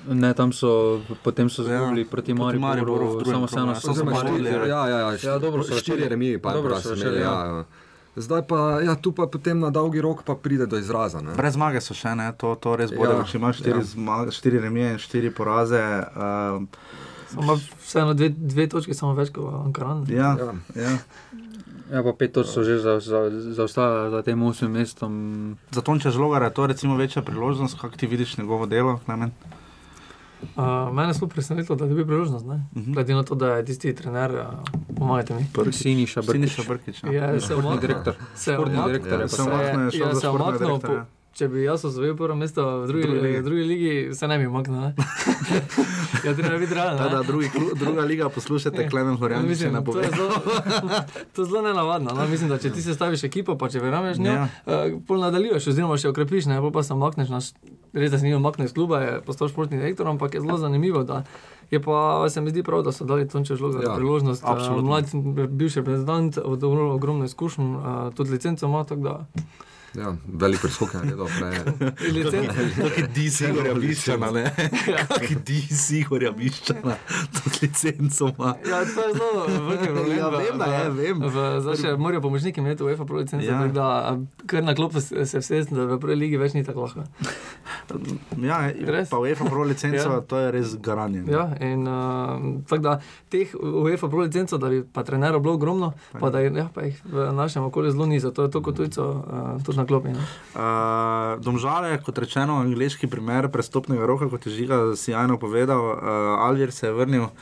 Ne, tam so, potem so Ja, zgubili proti proti Mariboru Mariboru, v drugem samo krogu, vseeno ja. so Oziroma zmagali. štiri, ja, ja, ja, ja, dobro so štiri začeli. remiji, pa dobro prav so so začeli, imeli. ja. Ja, ja. Zdaj pa, ja, tu pa potem na dolgi rok pa pride do izraza. Ne? Brez zmage so še, ne? to, to res bode. Ja, če imaš štiri, ja. ja. štiri remije in štiri poraze. Uh, Ima vseeno dve, dve točke, samo več kot Ankaran. ja, ja. ja. Ja, pa pet točk so že za, za, zaostale za tem osmim mestom. Za Tonča Žlogara je to recimo večja priložnost, kako ti vidiš njegovo delo, Klemen? Uh, mene smo presenetili, da dobi priložnost. Uh -huh. Glede na to, da je tisti trener, uh, pomagajte mi. Brkić. Siniša Brkić. Siniša Brkić, ja. Ja, se Športni umaknil. direktor. Se Športni umaknil. direktor je umaknil, je šel ja, za se športnega umaknil, Če bi jaz osvojil prvo mesto v drugi, Drugi ligi. drugi ligi, se ne bi umaknil. ja, treba biti realen. Ne. da, drugi, druga liga, poslušajte, Klemen Horjan, če Mislim, ne to pove. je zelo, to je zelo nenavadno. No? Mislim, da če ti se staviš ekipo, pa če verjameš njo, Ja. ja. uh, pol nadaljuješ, oziroma še okrepiš, ne pol pa se makneš. Naš, res, da se ni umaknil iz kluba, je postal športni direktor, ampak je zelo zanimivo. Da, je pa se mi zdi prav, da so dali Tonče Žloga Ja, ja, priložnost. Uh, absolutno. mlad, bivši reprezentant, ogromno izkušenj, uh, tudi licenco ima. tako Da, Ja, velik preskok je naredil. prej. Licenca. Taki di Igorja Biščana, ne? Taki di Igorja Biščana, tudi licenco ima. Ja, to je zelo velik problem. Ja, v- vem, da je, v- vem. Zdaj še morajo pomočniki imeti UEFA Pro licenco, Ja. ja. tako da a, kar na klopu se se vse, da v prvi ligi več ni tako lahko. Ja, Res? pa UEFA Pro licenco, Ja. to je res garanje. ne. Ja, in uh, tako da teh UEFA Pro licenco, da bi pa trenerov bilo ogromno, pa da jih, ja, pa jih v našem okolju zelo ni, zato je to kot tujco uh, na klopi. Ne? Uh, domžale, kot rečeno, angliški primer prestopnega roka, kot je Žiga sjajno povedal, uh, Alvir se je vrnil uh,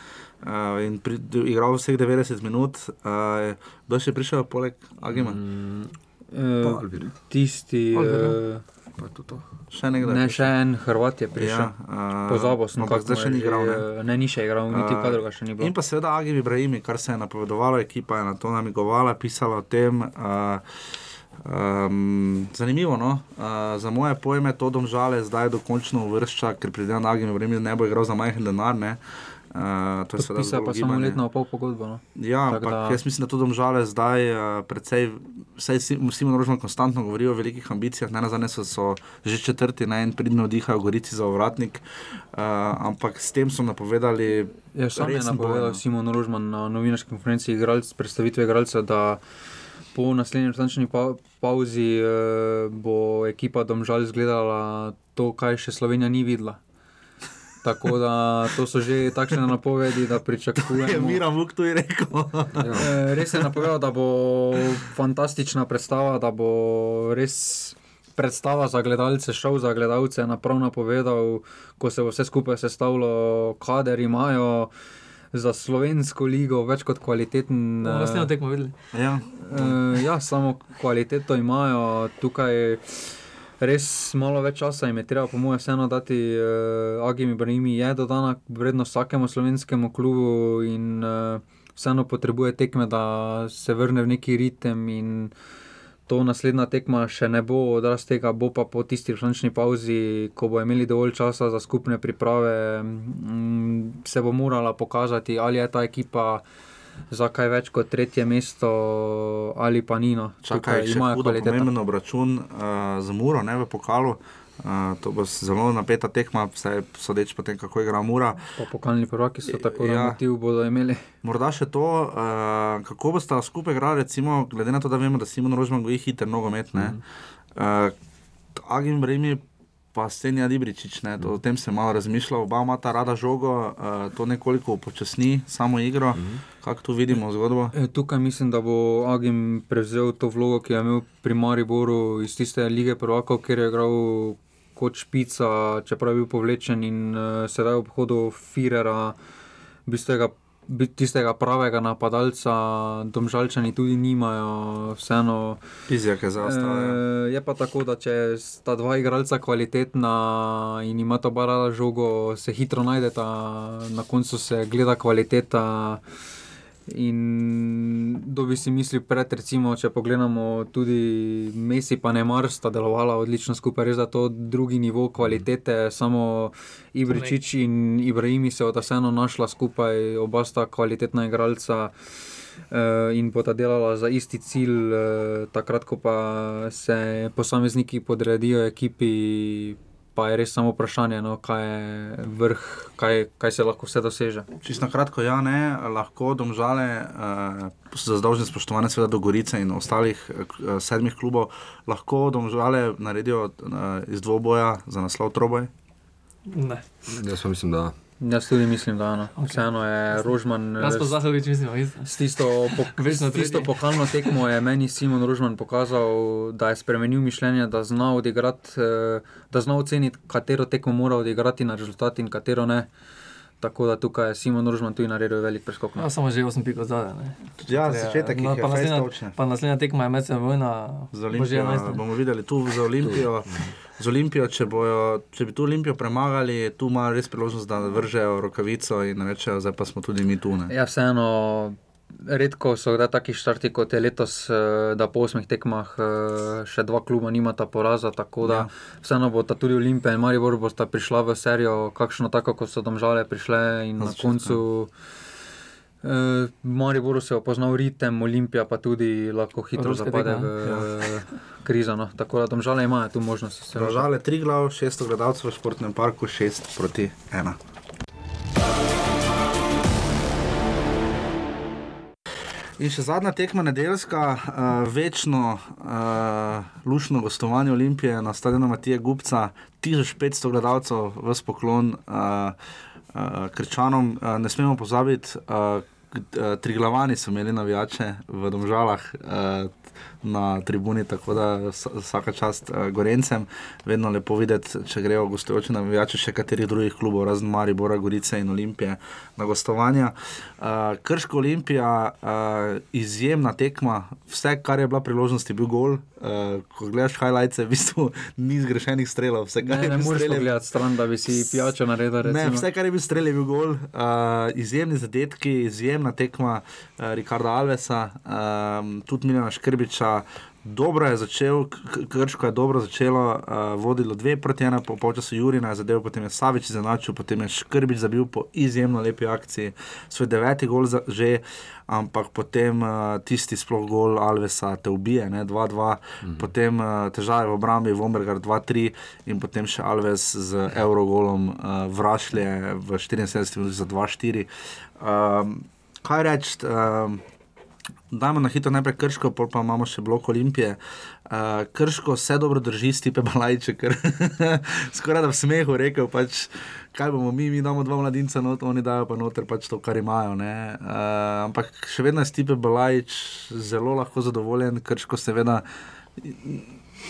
in pri, igral vseh 90 minut. Uh, kdo še prišel poleg Agima? Mm, Eh, Alvir. Tisti, Alvir, eh, Pa je to to. še nekdo. ne, še en Hrvat je prišel. Ja, uh, Pozabil sem, ampak kako zdaj še ni igral. Ne? eh, Ne, ni še igral, niti Uh, kadro ga še ni bilo. In pa seveda Agi Ibrahimi, kar se je napovedovalo, ekipa je na to namigovala, pisala o tem. Uh, um, zanimivo, no? uh, za moje pojme to domžale zdaj dokončno uvršča, ker da Agi Ibrahimi ne bo igral za majhen denar. Ne? Uh, to je seveda zgolj pa samo letno pol pogodbo. No. Ja, Tako ampak da- jaz mislim, da to domžale zdaj uh, precej, vsaj Si- Simon Rožman konstantno govori o velikih ambicijah, ne nazadnje so, so že četrti, ne in pridno vdihajo Gorici za ovratnik, uh, ampak s tem so napovedali. Ja, sam je resen boj, napovedal no. Simon Rožman na novinarski konferenci igralc, predstavitve igralca, da po naslednji restančni pa, pauzi eh, bo ekipa Domžal izgledala to, kaj še Slovenija ni videla. Tako da to so že takšne napovedi, da Je pričakujemo. Miran Vuk to je rekel. Eh, Res je napovedal, da bo fantastična predstava, da bo res predstava za gledalce, šov za gledalce. Naprav napovedal, ko se bo vse skupaj sestavilo, kader imajo za slovensko ligo več kot kvaliteten. Bomo naslednjo tekmo videli. Ja. Uh, ja, samo kvaliteto imajo tukaj. Res malo več časa jim je treba, po mojem, vseeno dati. Uh, Agimi Brahimi je dodana vrednost vsakemu slovenskemu klubu in uh, vseeno potrebuje tekme, da se vrne v neki ritem. In to naslednja tekma še ne bo odraz tega, bo pa po tisti rešančni pauzi, ko bo imeli dovolj časa za skupne priprave, mm, se bo morala pokazati, ali je ta ekipa za kaj več kot tretje mesto, ali pa Nino. Čakaj, še hudo pomemben obračun uh, z Muro, ne v pokalu. Uh, to bo zelo napeta tekma, vsaj sodeč po tem, kako igra Mura. Pa pokalni prvaki so tako, Ja. motiv bodo imeli. Morda še to, uh, kako boste skupaj igrali, recimo, glede na to, da vemo, da Simon Rožman goji hiter nogomet. Mm Mhm. -hmm. uh, Agim Bremi, pa Stenja Libričič, ne, to, o tem se malo razmišlja, oba imata rada žogo, uh, to nekoliko upočasni samo igro. Mm -hmm. Kako tu vidimo zgodbo? E, Tukaj mislim, da bo Agim prevzel to vlogo, ki je imel pri Mariboru iz tiste lige prvakov, kjer je igral kot špica, čeprav je bil povlečen in uh, sedaj ob hodu Firera, bistega, bi- tistega pravega napadalca, domžalčani tudi nimajo, vseeno. Pizjake zaostajajo. E, je pa tako, da če sta dva igralca kvalitetna in imata oba rada žogo, se hitro najdeta, na koncu se gleda kvaliteta. In kdo bi si mislil pred, recimo, če pogledamo tudi Messi, pa ne mar, sta delovala odlično skupaj, res da to drugi nivo kvalitete, samo Ibričič in Ibrahimi se od vseeno našla skupaj, oba sta kvalitetna igralca. uh, in bo ta delala za isti cilj, uh, takrat, ko pa se posamezniki podredijo ekipi, pa je res samo vprašanje, no, kaj je vrh, kaj, kaj se lahko vse doseže. Čisto na kratko, ja, ne, lahko domžale, uh, za zdolžne spoštovane, seveda do Gorice in ostalih uh, sedmih klubov, lahko domžale naredijo uh, iz dvoboja za naslov troboj. Ne. Jaz pa mislim, da. Jaz tudi mislim, da no. Ok. vseeno je Rožman. Jaz pa Zahovič mislim, isto. S tisto, po, Večno s tisto tretji. pokalno tekmo je meni Simon Rožman pokazal, da je spremenil mišljenje, da zna odigrati, eh, da zna oceniti, katero tekmo mora odigrati na rezultat in katero ne. Tako da tukaj je Simon Rožman tudi naredil velik preskok. no. Ja, samo že 8 pik od zadaj. ne. Ja, začetek no, je pa naslednja- točne. Pa naslednja tekma je medsebojna vojna. Z bo že Olimpijo 11. bomo videli tu za Olimpijo. Z Olimpijo, če, bojo, če bi tu Olimpijo premagali, tu imajo res priložnost, da vržejo rokavico in rečejo, zdaj pa smo tudi mi tu. Ne. Ja, vseeno, redko so kdaj taki štarti kot je letos, eh, da po osmih tekmah eh, še dva kluba nimata poraza. Tako da Ja. vseeno bo ta tudi Olimpija in Maribor bosta prišla v serijo, kakšno tako, kot so domžale prišle in Na na začetku. koncu. eh, V Mariboru se je opoznal ritem, Olimpija pa tudi lahko hitro Evropska zapade tekma, v eh, krizo. No. Tako da domžale imajo tu možnost. se Žale tri glav, šest gledalcev v športnem parku, šest proti ena. In še zadnja tekma nedeljska, uh, večno uh, lušno gostovanje Olimpije na stadionu Matije Gupca, 1500 gledalcev v spoklon uh, krčanom. Uh, ne smemo pozabiti, uh, Triglavani so imeli navijače v Domžalah uh, na tribuni, tako da vsa- vsaka čast uh, Gorencem. Vedno lepo videti, če grejo gostujoči navijači še katerih drugih klubov, razen Maribora, Gorice in Olimpije na gostovanja. Uh, Krško Olimpija, uh, izjemna tekma, vse, kar je bila priložnost, je bil gol. Uh, ko gledaš highlights, v bistvu ni zgrešenih strelov. Vse, kar Ne, je ne bil moreš pogledati stran, da bi si pijačo naredil. Ne, recimo. vse, kar je bil strel, je bil gol. Uh, izjemni zadetki, izjemna tekma uh, Rikarda Alvesa, um, tudi Milena Škrbiča. Dobro je začel, Krško je dobro začelo, uh, vodilo dve proti ena, po polčasu Jurina je zadev, potem je Savič izenačil, potem je Škrbič zabil po izjemno lepi akciji, svoj deveti gol za, že, ampak potem uh, tisti sploh gol Alvesa te ubije, ne, 2-2, mhm. potem uh, težave v obrambi, Vombergar 2-3 in potem še Alves z Eurogolom uh, vrašlje v 74 minutah za 2-4. Um, kaj reči? Um, Dajmo na hitro najprej krško, pol pa imamo še blok Olimpije. Uh, krško vse dobro drži, stipe balajče, ker skoraj da v smehu rekel, pač, kaj bomo mi, mi damo dva mladinca, not, oni dajo pa noter pač to, kar imajo. Uh, ampak še vedno je stipe balajč zelo lahko zadovoljen, krško seveda.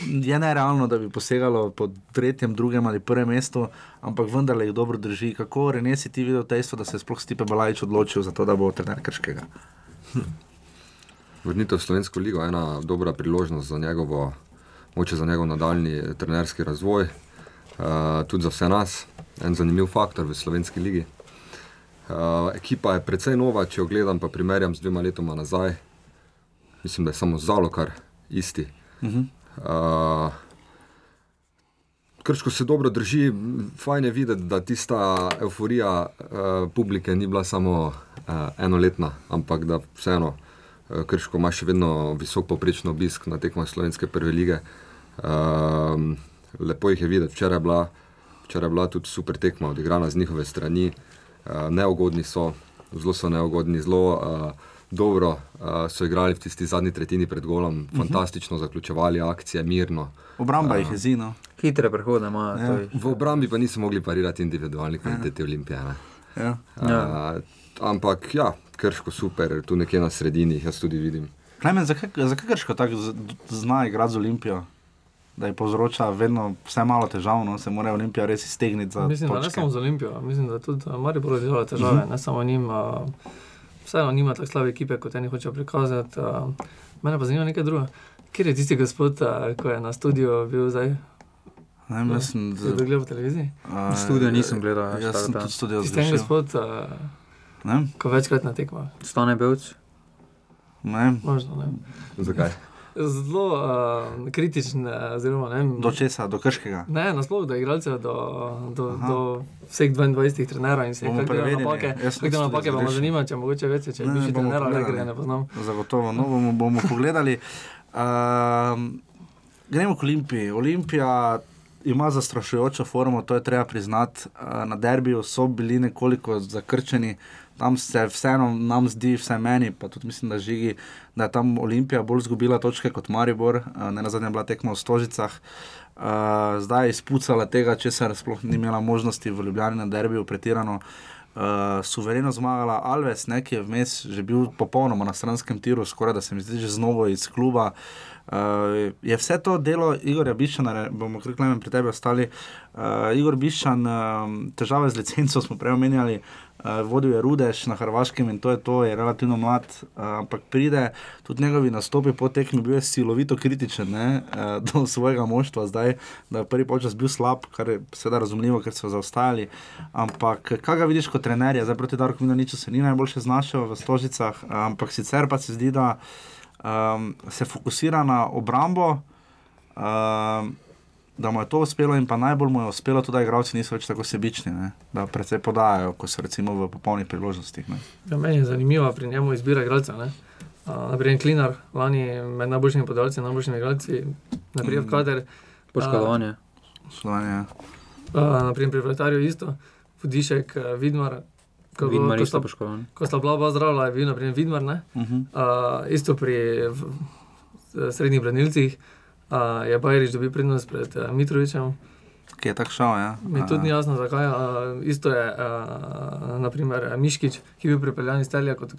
Je nerealno, da bi posegalo po tretjem, drugem ali prvem mestu, ampak vendarle jih dobro drži. Kako Renes si ti videl dejstvo, da se je sploh Stipe Balajč odločil za to, da bo trener krškega? Vrnitev v Slovensko ligo je ena dobra priložnost za njegovo, moče za njegov nadaljni trenerski razvoj, uh, tudi za vse nas, en zanimiv faktor v Slovenski ligi. Uh, ekipa je precej nova, če jo gledam, pa primerjam z dvema letoma nazaj. Mislim, da je samo zalokar isti. Mhm. Uh, Krško se dobro drži, fajn je videti, da tista euforija uh, publike ni bila samo uh, enoletna, ampak da vseeno uh, Krško ima še vedno visok poprečno obisk na tekmah Slovenske prve lige. Um, lepo jih je videti, včeraj je bila, včeraj je bila tudi super tekma odigrana z njihove strani, uh, neugodni so, zelo so neugodni, zelo uh, dobro uh, so igrali v tisti zadnji tretjini pred golom, uh -huh. fantastično zaključevali akcije, mirno. Obramba Uh, jih je zino. Hitre prehode imajo. Ja. to je- V obrambi pa niso mogli parirati individualni kvaliteti Olimpije. ne. Ja. Uh, ampak ja, krško super, tu nekje na sredini, jih jaz tudi vidim. Klemen, zakaj, zakaj Krško tako zna igrati z Olimpijo? Da je povzroča vedno vse malo težav, no? se mora Olimpija res iztegniti za Mislim, da ne točke. samo za Olimpijo, mislim, da tudi uh, Maribor je delal težave, uh. -huh. ne samo njim. Uh, vseeno nima tako slabe ekipe, kot eni hočejo prikazati. Uh, mene pa zanima nekaj drugega. Kjer je tisti gospod, uh, ko je na studiu bil zdaj? Ne vem, jaz sem gledal po televiziji. A, Studio nisem gledal, Jaz tako sem tudi studio Tisti en zgrešil. gospod, uh, Ne? ko večkrat na tekmah. Stane Belc. Ne. Možno, ne. Zakaj? zelo uh, kritičen. Oziroma, ne, vem, Do česa, do krškega. Ne, nasploh do igralcev, do, do, do vseh 22 trenerov in vseh, preverili. napake. Delajo tudi napake, pa me zanima, če mogoče veste, če Ne, bivši bomo trener ali ga ne poznam. Zagotovo, no, bomo, bomo pogledali. Um, gremo k Olimpiji. Olimpija ima zastrašujočo formo, to je treba priznati. Uh, na derbiju so bili nekoliko zakrčeni, tam se vseeno nam zdi, vse meni, pa tudi mislim, da žigi, da je tam Olimpija bolj izgubila točke kot Maribor, uh, ne na zadnje bila tekma v Stožicah. Uh, zdaj je izpucala tega, česar sploh ni imela možnosti v Ljubljani na derbiju, pretirano. Uh, suvereno zmagala Alves, ne, ki je vmes že bil popolnoma na stranskem tiru, skoraj da se mi zdi že znovo iz kluba. Uh, je vse to delo Igorja Bišana, bomo kar klemen pri tebi ostali. Uh, Igor Bišan, uh, težave z licenco smo prej omenjali, uh, vodil je Rudeš na Hrvaškem in to je to, je relativno mlad, uh, ampak pride tudi njegovi nastopi po tekmi, bil je silovito kritičen ne, uh, do svojega moštva, zdaj, da je prvi počas bil slab, kar je seveda razumljivo, ker so zaostajali. Ampak kaj ga vidiš kot trenerja, zdaj proti Darku Milaniču se ni najboljše znašel v Stožicah, ampak sicer pa se zdi, da um, se fokusira na obrambo, um, da mu je to uspelo, in pa najbolj mu je uspelo tudi, da igralci niso več tako sebični, ne? da precej podajajo, ko so recimo v popolnih priložnostih. Ne? Ja, meni je zanimiva pri njemu izbira igralcev. ne. Uh, Naprimer, Klinar, lani med najboljšimi podajalci, najboljšimi igralci, naprej v kader. Poškodovanje. Poškodovanje. ja. Uh, naprimer, pri Vratarju isto, Fudišek, uh, Vidmar. ko- Vidmar ko sta-. Ko sta bila oba zdrava, je bil naprimer Vidmar. ne. Mhm. Uh, isto pri v srednjih branilcih uh, je Bajriš dobil prednost pred uh, Mitrovičem. Ki je tako šel. Ja? Mi tudi ni jasno, zakaj. Uh, isto je, uh, naprimer, Miškič, ki je bil pripeljan iz Telja kot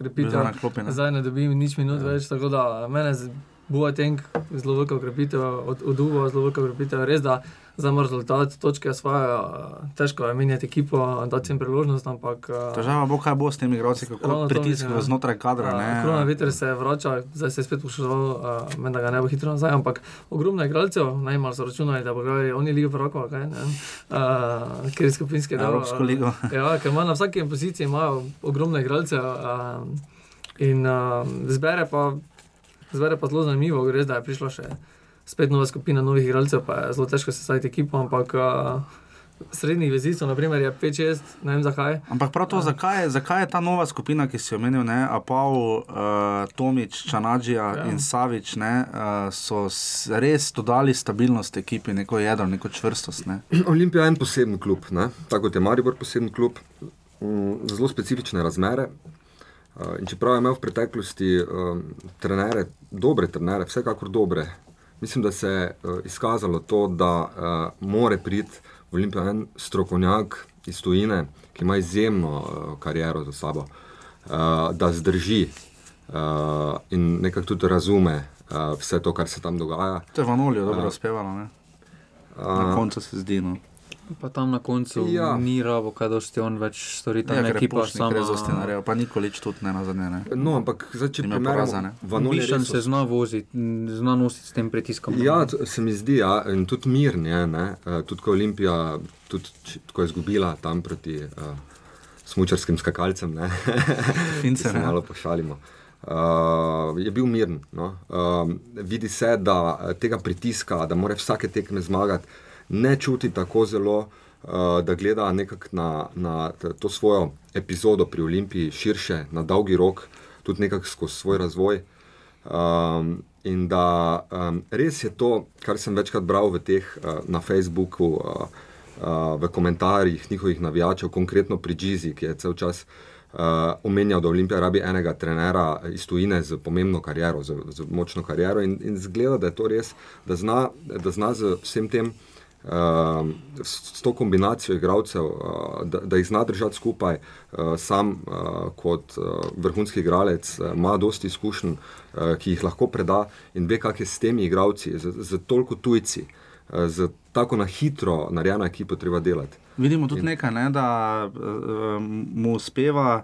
ne? Zdaj ne dobi nič minut ja. več, tako da mene Boateng zelo velika ukrepitev, od, od Uva zelo velika ukrepitev. Res da moj rezultat, točke osvajajo, težko je menjati ekipo, dati jim priložnost, ampak. Težava bo, kaj bo s temi igralci, kako Ravno to pritisk mislim, ja. znotraj kadra. ne. Krona veter se vrača, zdaj se je spet poškodoval, uh, meni da ga ne bo hitro nazaj, ampak ogromno igralcev, najmanj so računali, da bo igrali oni ligo prvakov, kaj ne, uh, ker je skupinski del. Evropsko ligo. ja, ker ima na vsaki poziciji imajo ogromno igralcev uh, in uh, zbere pa, zbere pa zelo zanimivo, res da je prišla še spet nova skupina novih igralcev, pa je zelo težko sestaviti ekipo, ampak uh, srednjih vezistov, naprimer, je 5-6, ne vem zakaj. Ampak prav to, zakaj, je- zakaj je ta nova skupina, ki si jo omenil, ne, Apau, uh, Tomič, Čanadžija Ja. in Savič, ne, uh, so res dodali stabilnost ekipi, neko jedro, neko čvrstost. Ne. Olimpija je en poseben klub, ne? tako kot je Maribor poseben klub, mm, zelo specifične razmere. Uh, in čeprav je imel v preteklosti um, trenere, dobre trenere, vsekakor dobre, mislim, da se je uh, izkazalo to, da uh, more priti v Olimpijo en strokovnjak iz tujine, ki ima izjemno uh, kariero za sabo, uh, da zdrži uh, in nekako tudi razume uh, vse to, kar se tam dogaja. To je Vanolijo dobro Ja. uspevalo. Ne. Na A, koncu se zdi. No. Pa tam na koncu Ja. ni rabo, kaj dosti on več stori, tam Ja, ja, ker je ekipa sama. res dosti naredil, pa Nikolič tudi ne na zadnje. Ne. No, ampak zdaj, če Nima primerjamo poraza, ne. Vanoli Mišan se zna voziti, zna nositi s tem pritiskom. Ja, se mi zdi, ja, in tudi mirn je, ne, eh, tudi ko je Olimpija, tudi ko je izgubila tam proti uh, smučarskim skakalcem, ne, Fince, se ne. malo pošalimo. Uh, je bil miren. No. Uh, vidi se, da tega pritiska, da mora vsake tekme zmagati, ne čuti tako zelo, uh, da gleda na, na to svojo epizodo pri Olimpiji širše, na dolgi rok, tudi skozi svoj razvoj. Um, in da um, res je to, kar sem večkrat bral v teh uh, na Facebooku, uh, uh, v komentarjih njihovih navijačev, konkretno pri Džizi, ki je cel čas uh, omenjal, da Olimpija rabi enega trenera iz tujine z pomembno kariero, z, z močno kariero. In, in zgleda, da je to res, da zna, da zna z vsem tem. Uh, s, to kombinacijo igralcev, uh, da, da jih zna držati skupaj, uh, sam uh, kot uh, vrhunski igralec uh, ima dosti izkušenj, uh, ki jih lahko preda in ve, kak je s temi igralci, z, z toliko tujci, uh, z tako na hitro narejeno ekipo treba delati. Vidimo tudi nekaj, ne, da uh, mu uspeva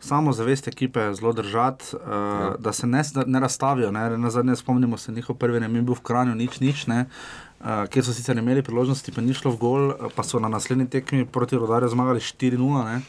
samo zavest ekipe zelo držati, uh, ja. da se ne, ne razstavijo. Ne. Na zadnje spomnimo se njihov prvi, ne mi bil v Kranju, nič, nič. Ne. Uh, kjer so sicer imeli priložnosti, pa ni šlo v gol, uh, pa so na naslednji tekmi proti Rodarju zmagali 4-0. ne.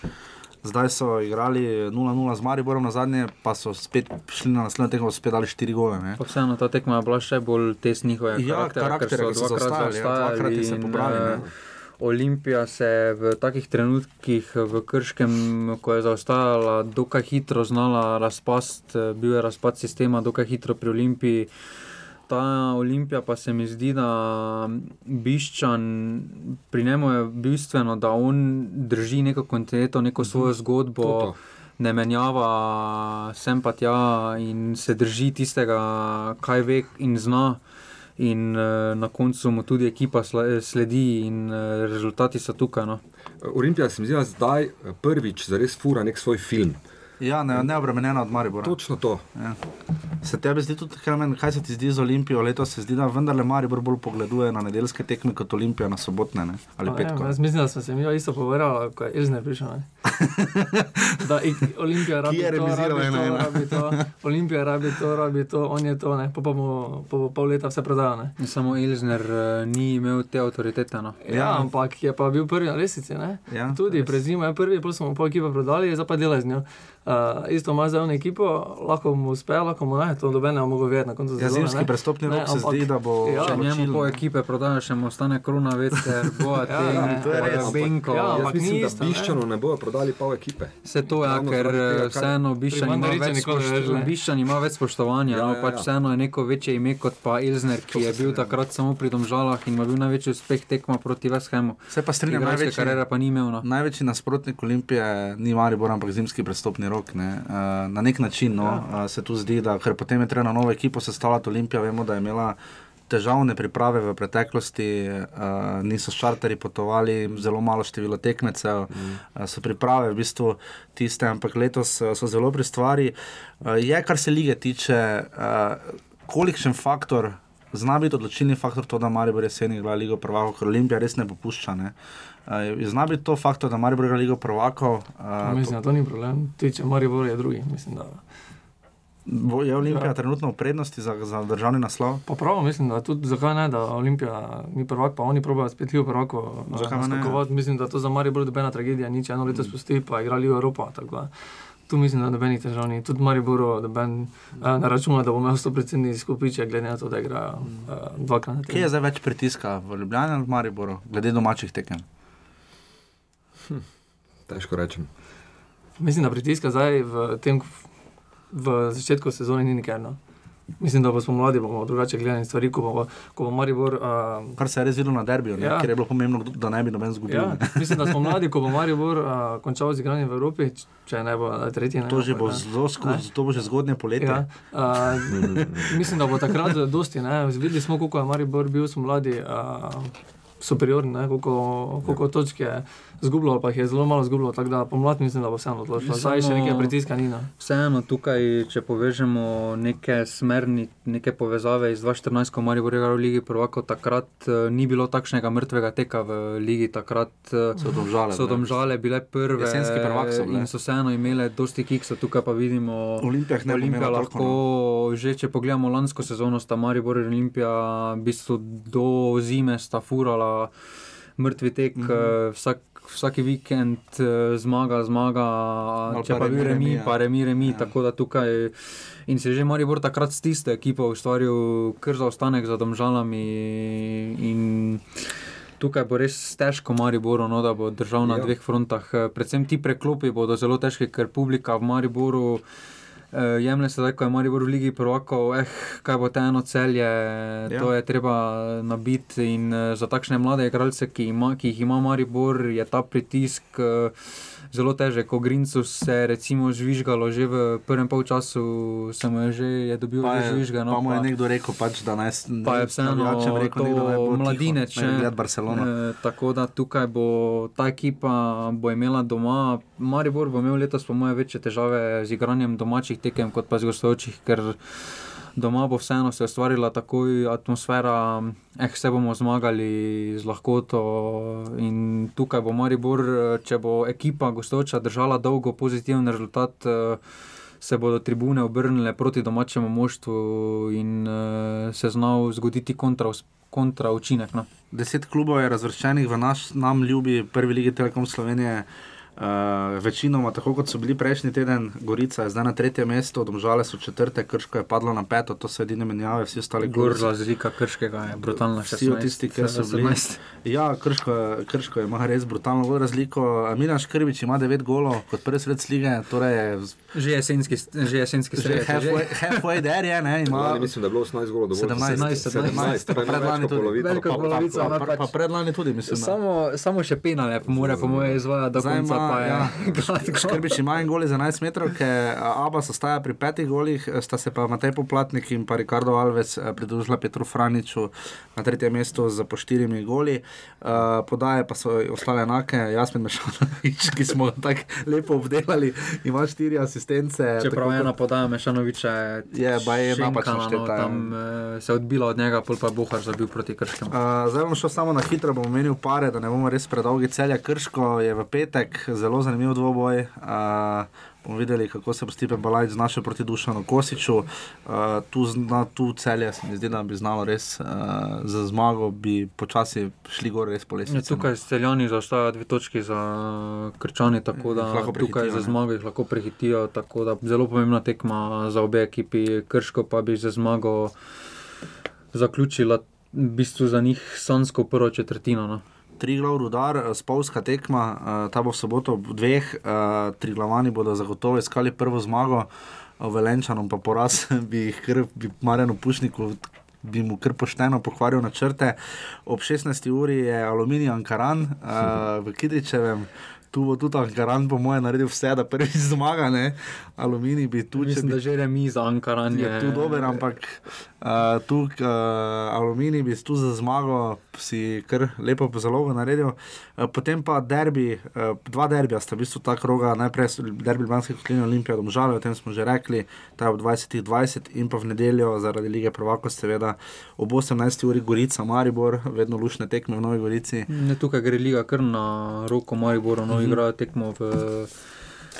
Zdaj so igrali 0-0 z Mariborom na zadnje, pa so spet šli na naslednjo tekmo, spet dali 4 gole. Vseeno ta tekma je bila še bolj test njihove Ja, karakterja, ker ki so dvakrat zaostajali, ja, dvakrat zaostajali. se in, pobrali, ne. eh, Olimpija se je v takih trenutkih v Krškem, ko je zaostajala, dokaj hitro znala razpast, eh, bil je razpad sistema, dokaj hitro pri Olimpiji. Ta Olimpija pa se mi zdi, da Biščan, pri njemu je bistveno, da on drži neko kontinuiteto, neko svojo zgodbo. To, to. Ne menjava sem pa tja in se drži tistega, kaj ve in zna. In uh, na koncu mu tudi ekipa sle- sledi, in uh, rezultati so tukaj. No. Olimpija se mi zdi, da zdaj eh, prvič zares fura nek svoj film. Ja, ne, neobremenjena od Maribora. Točno to. Ja. Se tebi zdi tudi, Helmen, kaj se ti zdi z Olimpijo letos? Se zdi, da vendarle Maribor bolj pogleduje na nedeljske tekme kot Olimpija na sobotne ne? ali Pa petko. Jaz mislim, da smo se mi isto pogovarjali, ko je Elzner prišel. ne. da Olimpija rabi to, rabi to, ena, ena. rabi to, Olimpija rabi to, rabi to, on je to, ne. Pa, pa bomo po pol leta vse prodali. ne. Samo Elžner uh, ni imel te avtoritete. No. Ja, ampak je pa bil prvi na lesici. ne. Ja, Tudi pred zimo je prvi, pol smo pol ekipe prodali, zdaj pa dela z njo. Uh, isto ima zdaj ekipo, lahko mu uspe, lahko mu ne, to dobe ne bomo vedeti na koncu Ja, sezone. zimski ne. prestopni rok se zdi, da bo Ja, Če njemu po ekipe prodajo, še mu ostane krona, veter, Boateng, Ja, ja, to je res. Benko. Ja, Jaz ampak mislim, ni da isto, ne. Biščanu ne bojo prodali pol ekipe. Vse to je, Ravno ker eh, vseeno Biščan ima, več. Biščan ima več spoštovanja, Ja, no, ja, pač ja. vseeno je neko večje ime kot pa Elzner, ki je bil takrat samo pri Domžalah in ima bil največji uspeh tekma proti Vesthemu. Se pa strinjam, največji, kariere pa ni imel. No. največji nasprotnik Olimpije ni Maribor, ampak zimski prestopni rok. Ne. Uh, na nek način no, Ja. uh, se tu zdi, da ker potem je treba na novo ekipo sestavljati Olimpija, vemo, da je imela. Težavne priprave v preteklosti, uh, niso s čarterji potovali, zelo malo število tekmecev, mm. uh, so priprave v bistvu tiste, ampak letos uh, so zelo pri stvari. Uh, je, kar se lige tiče, uh, kolikšen faktor, zna biti odločilni faktor to, da Maribor jeseni igra Ligo prvakov, ker Olimpija res ne popušča. Ne? Uh, zna biti to faktor, da Maribor igra Ligo prvakov. Uh, Mislim, da to ni problem. Tudi če Maribor je drugi, mislim, da. bo- je Olimpija Ja. trenutno v prednosti za, za državni naslov? Pa prav, mislim, da tudi zakaj ne, da Olimpija ni prvak, pa oni probajo spet Ligo prvako Zakaj ne? Mislim, da to za Maribor dobena tragedija, nič eno leto spusti, pa igra Ligo Evropa. Tu mislim, da nobenih težav ni. Tudi Maribor noben eh, ne računa, da bo imel 100% izkupiče, glede na to, da igra eh, dvakrat na Kje je teden. zdaj več pritiska, v Ljubljani ali v Mariboru, glede domačih tekem? Težko rečem. Mislim, da pritiska zdaj v tem, v začetku sezone ni nikjer. No. Mislim, da bo smo mladi, bomo drugače gledali stvari, ko bo, ko bo Maribor. Uh, Kar se je res videlo na derbiju, ja. Ja. ker je bilo pomembno, da ne bi noben zgubil. ja, ne. mislim, da smo mladi, ko bo Maribor uh, končal z igranjem v Evropi, če ne bo tretji. Ne, To, že bo ne. zelo skozi, to bo že zgodnje poletje. Ja, uh, mislim, da bo takrat dosti. Ne. Videli smo, koliko je Maribor bil, smo mladi. Uh, Superiorni, ne, koliko, koliko točk je zgubljalo, pa jih je zelo malo zgubljalo, tako da pomlad mislim, da bo vseeno odločilo. Zdaj še nekaj pritiska ni. No. Vseeno tukaj, če povežemo neke smerni, neke povezave iz 2014, ko Maribor je igral v Ligi prvakov, takrat uh, ni bilo takšnega mrtvega teka v Ligi, takrat uh, So Domžale so bile. domžale bile prve Jesenski prvak so bile. in so vseeno imele dosti kiksov, tukaj pa vidimo Olimpija jih ne Olimpija lahko, toliko, že če pogledamo lansko sezono, sta Maribor in Olimpija v bistvu do zime sta furala mrtvi tek, mm. -hmm. vsak, vsaki vikend eh, zmaga, zmaga, Ali če pa bil remi, remi, ja. pa remi, remi. Ja. Tako da tukaj in se že Maribor takrat s tisto ekipo ustvaril kar zaostanek za domžalami in Tukaj bo res težko Mariboru, no, da bo držal na Ja. dveh frontah. Eh, Predvsem ti preklopi bodo zelo težki, ker publika v Mariboru eh, jemlje se zdaj, ko je Maribor v Ligi prvakov, eh, kaj bo te eno celje, ja. to je treba nabiti. In eh, za takšne mlade igralce, ki, ima, ki jih ima Maribor, je ta pritisk. Eh, Zelo težek, ko Grincu se je recimo žvižgalo, že v prvem polčasu se mu je že je dobil Pa, je, žvižga. No, pa mu je nekdo rekel, pač, da naj pa je vseeno navijačem rekel, nekdo naj bo to mladinec. tiho, naj gleda Barcelono. E, tako da tukaj bo ta ekipa bo imela doma, Maribor bo imel letos, po mojem, večje težave z igranjem domačih tekem, kot pa z gostujočih, ker doma bo vseeno se ustvarila takoj atmosfera, eh, vse bomo zmagali z lahkoto. In tukaj bo Maribor, eh, če bo ekipa gostujoča držala dolgo pozitiven rezultat. eh, Se bodo tribune obrnile proti domačemu moštvu in uh, se znal zgoditi kontra, kontra učinek. No. Deset klubov je razvrščenih v naš nam ljubi prvi ligi Telekom Slovenije. Uh, večinoma, tako kot so bili prejšnji teden, Gorica je zdaj na tretjem mestu, domžale so četrte, krško je padlo na peto, to so edine menjave, vsi ostali Gor razlika krškega je brutalna. Vsi od tistih, ki so bili. Ja, krško, je- krško ima res brutalno razliko. Milan Škrbič ima 9 golov kot prvi sred lige, torej je z- Že jesenski, že jesenski je halfway, halfway there je, ne, ima. Lani mislim, da je bilo 18 golov dovolj. 17, 17, 17, to je predlani največ tudi. pa- polovica, pa- pa- Pa, predlani tudi, mislim. da. Samo, samo še penale, po more, po moje izvaja do Zdaj konca. Pa je ja, gladko. Škrbič ima en gol za 11 metrov, ker Abbas ostaja pri petih golih, sta se pa Matej Poplatnik in pa Ricardo Alves eh, pridružila Petru Franiču na tretjem mestu z po štirimi goli. Uh, podaje pa so ostale enake, Jasmin Mešanovič, ki smo tako lepo obdelali, ima štiri asistence. Čeprav ena podaja Mešanoviča Je, baje je šenkana, napačno no, šteta, ja. Tam eh, se je odbila od njega, pol pa je Bohar zabil proti krškemu. Uh, zdaj bom šel samo na hitro, bom omenil pare, da ne bomo res predolgi. Celja Krško je v petek, zelo zanimiv dvoboj. Uh, bomo videli, kako se bo Stipen Balajč znašel proti Dušanu Kosiču. Uh, tu, zna, tu celje se mi zdi, da bi znalo res uh, za zmago, bi počasi šli gor res po Ja, lesnici. tukaj Celjani zaostajajo dve točki za Krčani, tako da tukaj za zmago jih lahko prehitijo. tako da Zelo pomembna tekma za obe ekipi, Krško pa bi za zmago zaključila v bistvu za njih sansko prvo četrtino. No. Tri glav rudar, eh, spolska tekma, uh, ta bo v soboto ob dveh, uh, tri glavani bodo zagotovo iskali prvo zmago, Velenčanom pa poraz, bi jih kar, bi Marjanu Pušniku. Bi mu kar pošteno pokvaril načrte. Ob 16. uri je aluminij Ankaran uh, v Kidričevem, tu bo tudi Ankaran, po mojem, naredil vse, da prvi zmaga. Ne? Aluminij bi tu, Mislim, bi da že remi za Ankaran je je tu dober, ampak uh, tu uh, Aluminij bi tu za zmago si kar lepo po zalogo naredil. Uh, potem pa derbi, uh, dva derbija sta v bistvu ta kroga, najprej derbi Ljubljanske kotline Olimpije domžale, o tem smo že rekli, ta je ob 20.20 in pa v nedeljo zaradi lige prvako seveda ob 18. uri Gorica, Maribor, vedno lušne tekme v Novi Gorici. Ne, tukaj gre liga kar na roko Mariboru, no Mhm. igrajo tekmo v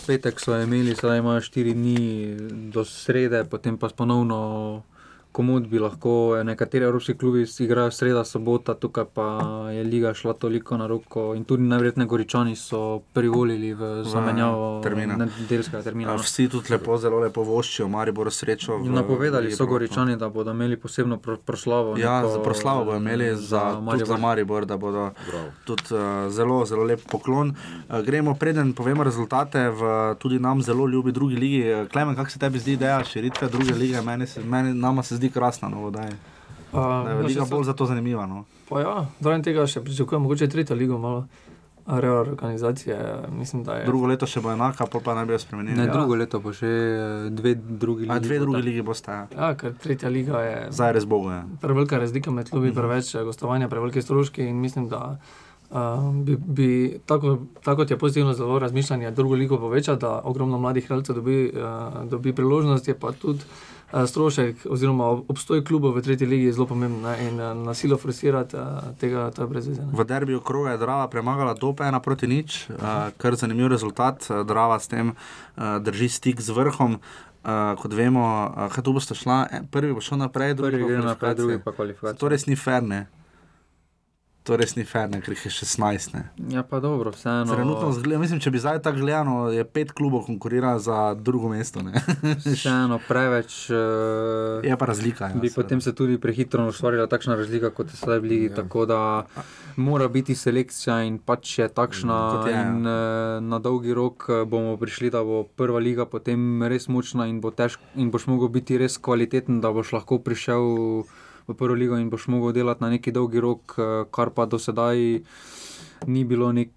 petek, so imeli, sedaj imajo štiri dni do srede, potem pa ponovno komod bi lahko, nekateri evropski klubi igrajo sreda, sobota, tukaj pa je liga šla toliko na roko in tudi najverjetneje Goričani so privolili v zamenjavo termina. nedeljskega termina. No. vsi tudi lepo, zelo lepo voščijo, Maribor srečo. v Napovedali so prvakov. Goričani, da bodo imeli posebno pro, proslavo. Ja, neko, za proslavo bodo imeli za, tudi za Maribor, da bodo tudi uh, zelo, zelo lep poklon. Uh, gremo, preden povemo rezultate v tudi nam zelo ljubi drugi ligi. Klemen, kako se tebi zdi ideja širitve druge lige? Meni se, meni, nama se zdi krasna novo, da je, Uh, da je liga bolj zato zanimiva. No. Pa ja, zraven tega še pričakujem, mogoče tretjo ligo, malo reorganizacije. Mislim, da je. Drugo leto še bo enaka, pol pa naj bi jo spremenili. Ne, Ja. drugo leto bo še eh, dve drugi ligi. A dve drugi bosta. ligi boste. Ja. Ja, ker tretja liga je. Zdaj res bogo. Ja. Prevelika razlika med Mhm. klubi, preveč eh, gostovanja, prevelike stroški in mislim, da uh, bi, bi tako, tako je pozitivno zelo razmišljanje, drugo ligo poveča, da ogromno mladih igralcev dobi, uh, dobi priložnost, je pa tudi uh, strošek oziroma ob- obstoj klubov v tretji ligi zelo pomemben ne, in uh, nasilo forsirati uh, tega, to je brez veze. ne. V derbiju kroga je Drava premagala Dope ena proti nič, uh, kar zanimiv rezultat. Drava s tem drži stik z vrhom. Uh, kot vemo, uh, kaj tu boste šla, eh, prvi bo šel naprej, drugi Prvi bo naprej, drugi pa kvalifikacije. To res ni fair, ne? To res ni fair, ker jih je 16. Ne. Ja, pa dobro, vseeno. Trenutno, zgleda, mislim, če bi zdaj tako gledano, je pet klubov konkurira za drugo mesto. Vseeno preveč. Uh, Je pa razlika, ja, bi seveda. potem se tudi prehitro ustvarila takšna razlika, kot je zdaj v Ligi. Ja. Tako da mora biti selekcija in pač je takšna. Kot je, ja. in, uh, na dolgi rok eh, bomo prišli, da bo prva liga potem res močna in, bo težko, in boš mogel biti res kvaliteten, da boš lahko prišel v prvo ligo in boš mogel delati na neki dolgi rok, eh, kar pa do sedaj ni bilo nek.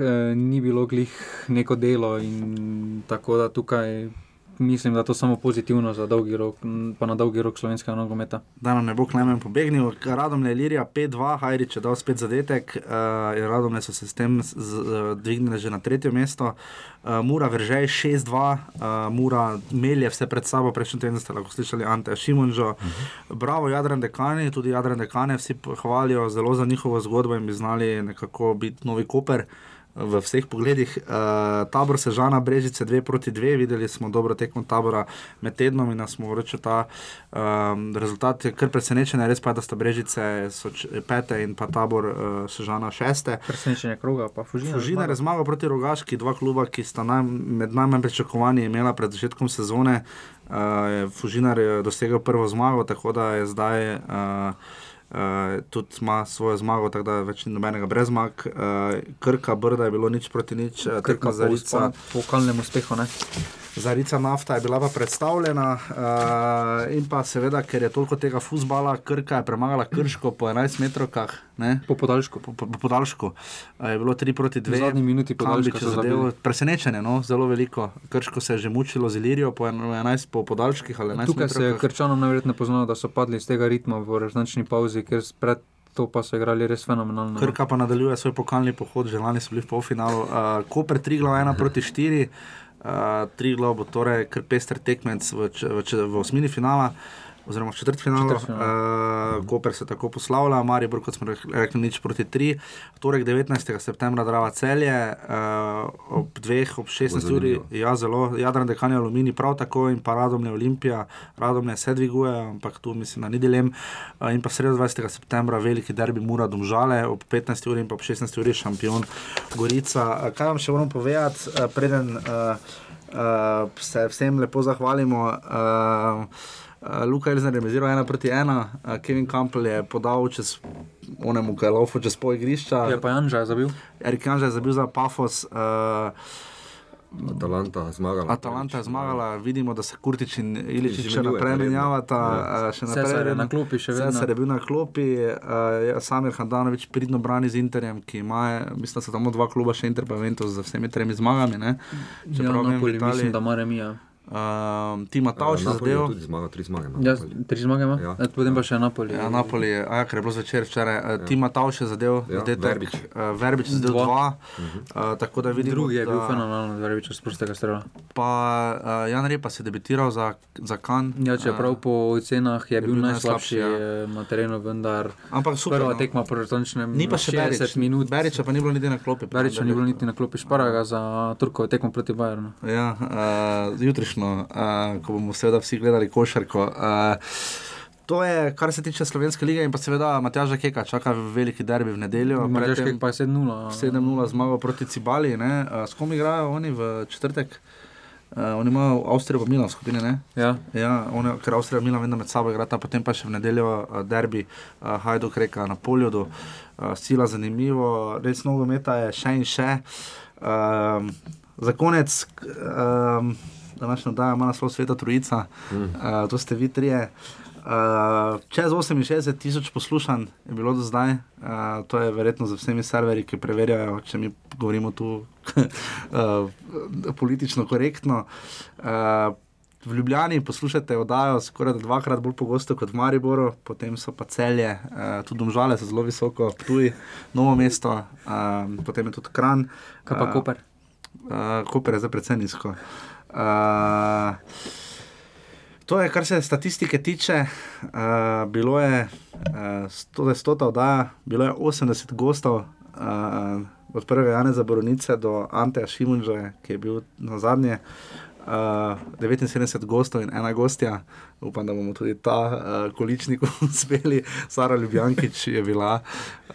eh, Ni bilo glih neko delo, in tako da tukaj mislim, da je to samo pozitivno za dolgi rok, pa na dolgi rok slovenskega nogometa. Da nam ne bo klemen pobegnil, Radom je Lirija 5-2, Hajrič je dal spet zadetek, uh, Radom so se s tem z, z, dvignili že na tretje mesto, uh, Mura Veržej 6-2, uh, Mura melje vse pred sabo, prejšnji teden ste lahko slišali Ante Šimunžo, uh -huh. bravo Jadran Dekani, tudi Jadran Dekane vsi hvalijo zelo za njihovo zgodbo in bi znali nekako biti novi Koper. V vseh pogledih. Uh, tabor Sežana Brežice 2 proti 2, videli smo dobro tekmo tabora med tednom in nas smo reči ta um, rezultat je kar presenečen, res pa je, da sta Brežice pete in pa tabor uh, Sežana šeste. Presenečenje kroga, pa Fužina. Fužina je zmagal proti Rogaški, dva kluba, ki sta naj, med najmanj pričakovanji imela pred začetkom sezone. Uh, Fužinar je dosegel prvo zmago, tako da je zdaj. Uh, Uh, tudi ima svojo zmago, tako da več ni nobenega brez zmag. Uh, Krka, Brda je bilo nič proti nič, uh, Krka tekma za Rica. po kalnem uspehu, ne? Zarica nafta je bila pa predstavljena uh, in pa seveda, ker je toliko tega fusbala, Krka je premagala Krško po 11 metrovkah. Ne? Po podaljšku. Po, po, po podaljšku. Uh, je bilo 3 proti 2. V zadnji minuti podaljška so. Presenečenje, no? zelo veliko. Krško se je že mučilo z Ilirijo po en- 11 po podaljških ali 11 Tukaj se je. Krčanom najverjetneje poznalo, da so padli iz tega ritma v režnačni pauzi, ker pred to pa so igrali res fenomenalno. no. Krka pa nadaljuje svoj pokalni pohod, že lani so bili v polfinalu. Uh, Koper 3 glav 1 proti 4. Uh, tri glav bo torej kar pester tekmec v, v, v osmini finala. Oziroma, četrtfinalu, Četrtfinalu. uh, Koper se tako poslavlja, Maribor, kot smo rek- rekli, nič proti 3. Torek 19. septembra Drava celje, uh, ob 2, ob 16 Bo uri, ja, zelo, Jadran Dekanje Alumini prav tako in pa Radomlje Olimpija, Radomlje se dviguje, ampak tu mislim, da ni dilem. Uh, in pa sredo 20. septembra veliki derbi Mura Domžale, ob 15 uri in pa ob 16 uri šampion Gorica. Uh, kaj vam še moram povedati, uh, preden uh, uh, se vsem lepo zahvalimo. Uh, Luka Elzner je remiziral ena proti ena, uh, Kevin Campbell je podal čez onemu, ki je laufal čez pol igrišča. Ja, pa Janža je zabil. Erik Janža je zabil za Pafos. Uh, Atalanta zmagala. Atalanta je zmagala, vidimo, da se Kurtič in Iličič še naprej menjavata. Ja. eh, še Cesar naprej je redno. na klopi še vedno. Cesar je bil na klopi, uh, Samir Handanovič pridno brani z Interjem, ki ima, mislim, da so samo dva kluba, še Inter pa Ventus z vsemi tremi zmagami. Ne? Ja, vem, Napoli, Italiji- mislim, da ima remija. Um, Tima Tauš je Napoli je zadev. tudi zmagal, tri zmage. ima Ja, tri zmage ima, Ja. ja. potem pa še Napoli. Ja, Napoli je, a ja, ker je bilo zvečer včeraj. Ja. Tima Tauš je zadev, Ja, zadetek, Verbič. Uh, Verbič je zadev Dva. dva. Mhm. Uh, tako da vidimo, Drugi je bil da- fenomenalen, Zverevič iz prostega strela. Pa uh, Jan Repa se je debitiral za, za Kan. Ja, čeprav po ocenah je, je bil bil najslabši ja. ja. na terenu, vendar Ampak super, prva no. tekma po retončnem Ni pa še 60 Berič. minut. Beriča pa ni bilo niti na klopi. Beriča ni bilo niti na klopi Šparaga za Turkovo tekmo proti Bayernu. Ja, uh, jutrišnjo, uh, ko bomo seveda vsi gledali košarko. Uh, To je, kar se tiče slovenske lige, in pa seveda Matjaža Keka čaka veliki derbi v nedeljo. Matjaž Kek pa je 7-0. 7-0 zmago proti Cibali. ne. Uh, s kom igrajo oni v četrtek? Uh, oni imajo Avstrijo pa Milan v skupini, ne? Ja. ja oni, ker Avstrija in Milan vedno med sabo igrata, potem pa še v nedeljo uh, derbi uh, Hajduk reka na poljudu. Uh, sila zanimivo, res nogometa je še in še. Um, za konec, um, današnja oddaja ima naslov Sveta Trojica, mm. uh, to ste vi trije. Uh, čez 68 tisoč poslušanj je bilo do zdaj, uh, to je verjetno za vsemi serverji, ki preverjajo, če mi govorimo tu uh, politično korektno. Uh, v Ljubljani poslušate oddajo skoraj dvakrat bolj pogosto kot v Mariboru, potem so pa celje, uh, tudi domžale so zelo visoko, tuj, novo mesto, uh, potem je tudi kran. Kaj pa Koper? Uh, Koper je zdaj precej nizko. Uh, To je, kar se statistike tiče, uh, bilo je uh, 100 oddaja, bilo je 80 gostov, uh, od prvega Janeza Boronice do Anteja Šimunža, ki je bil na zadnje. Uh, 79 gostov in ena gostja, upam, da bomo tudi ta uh, količnik uspeli. Sara Ljubljankič je bila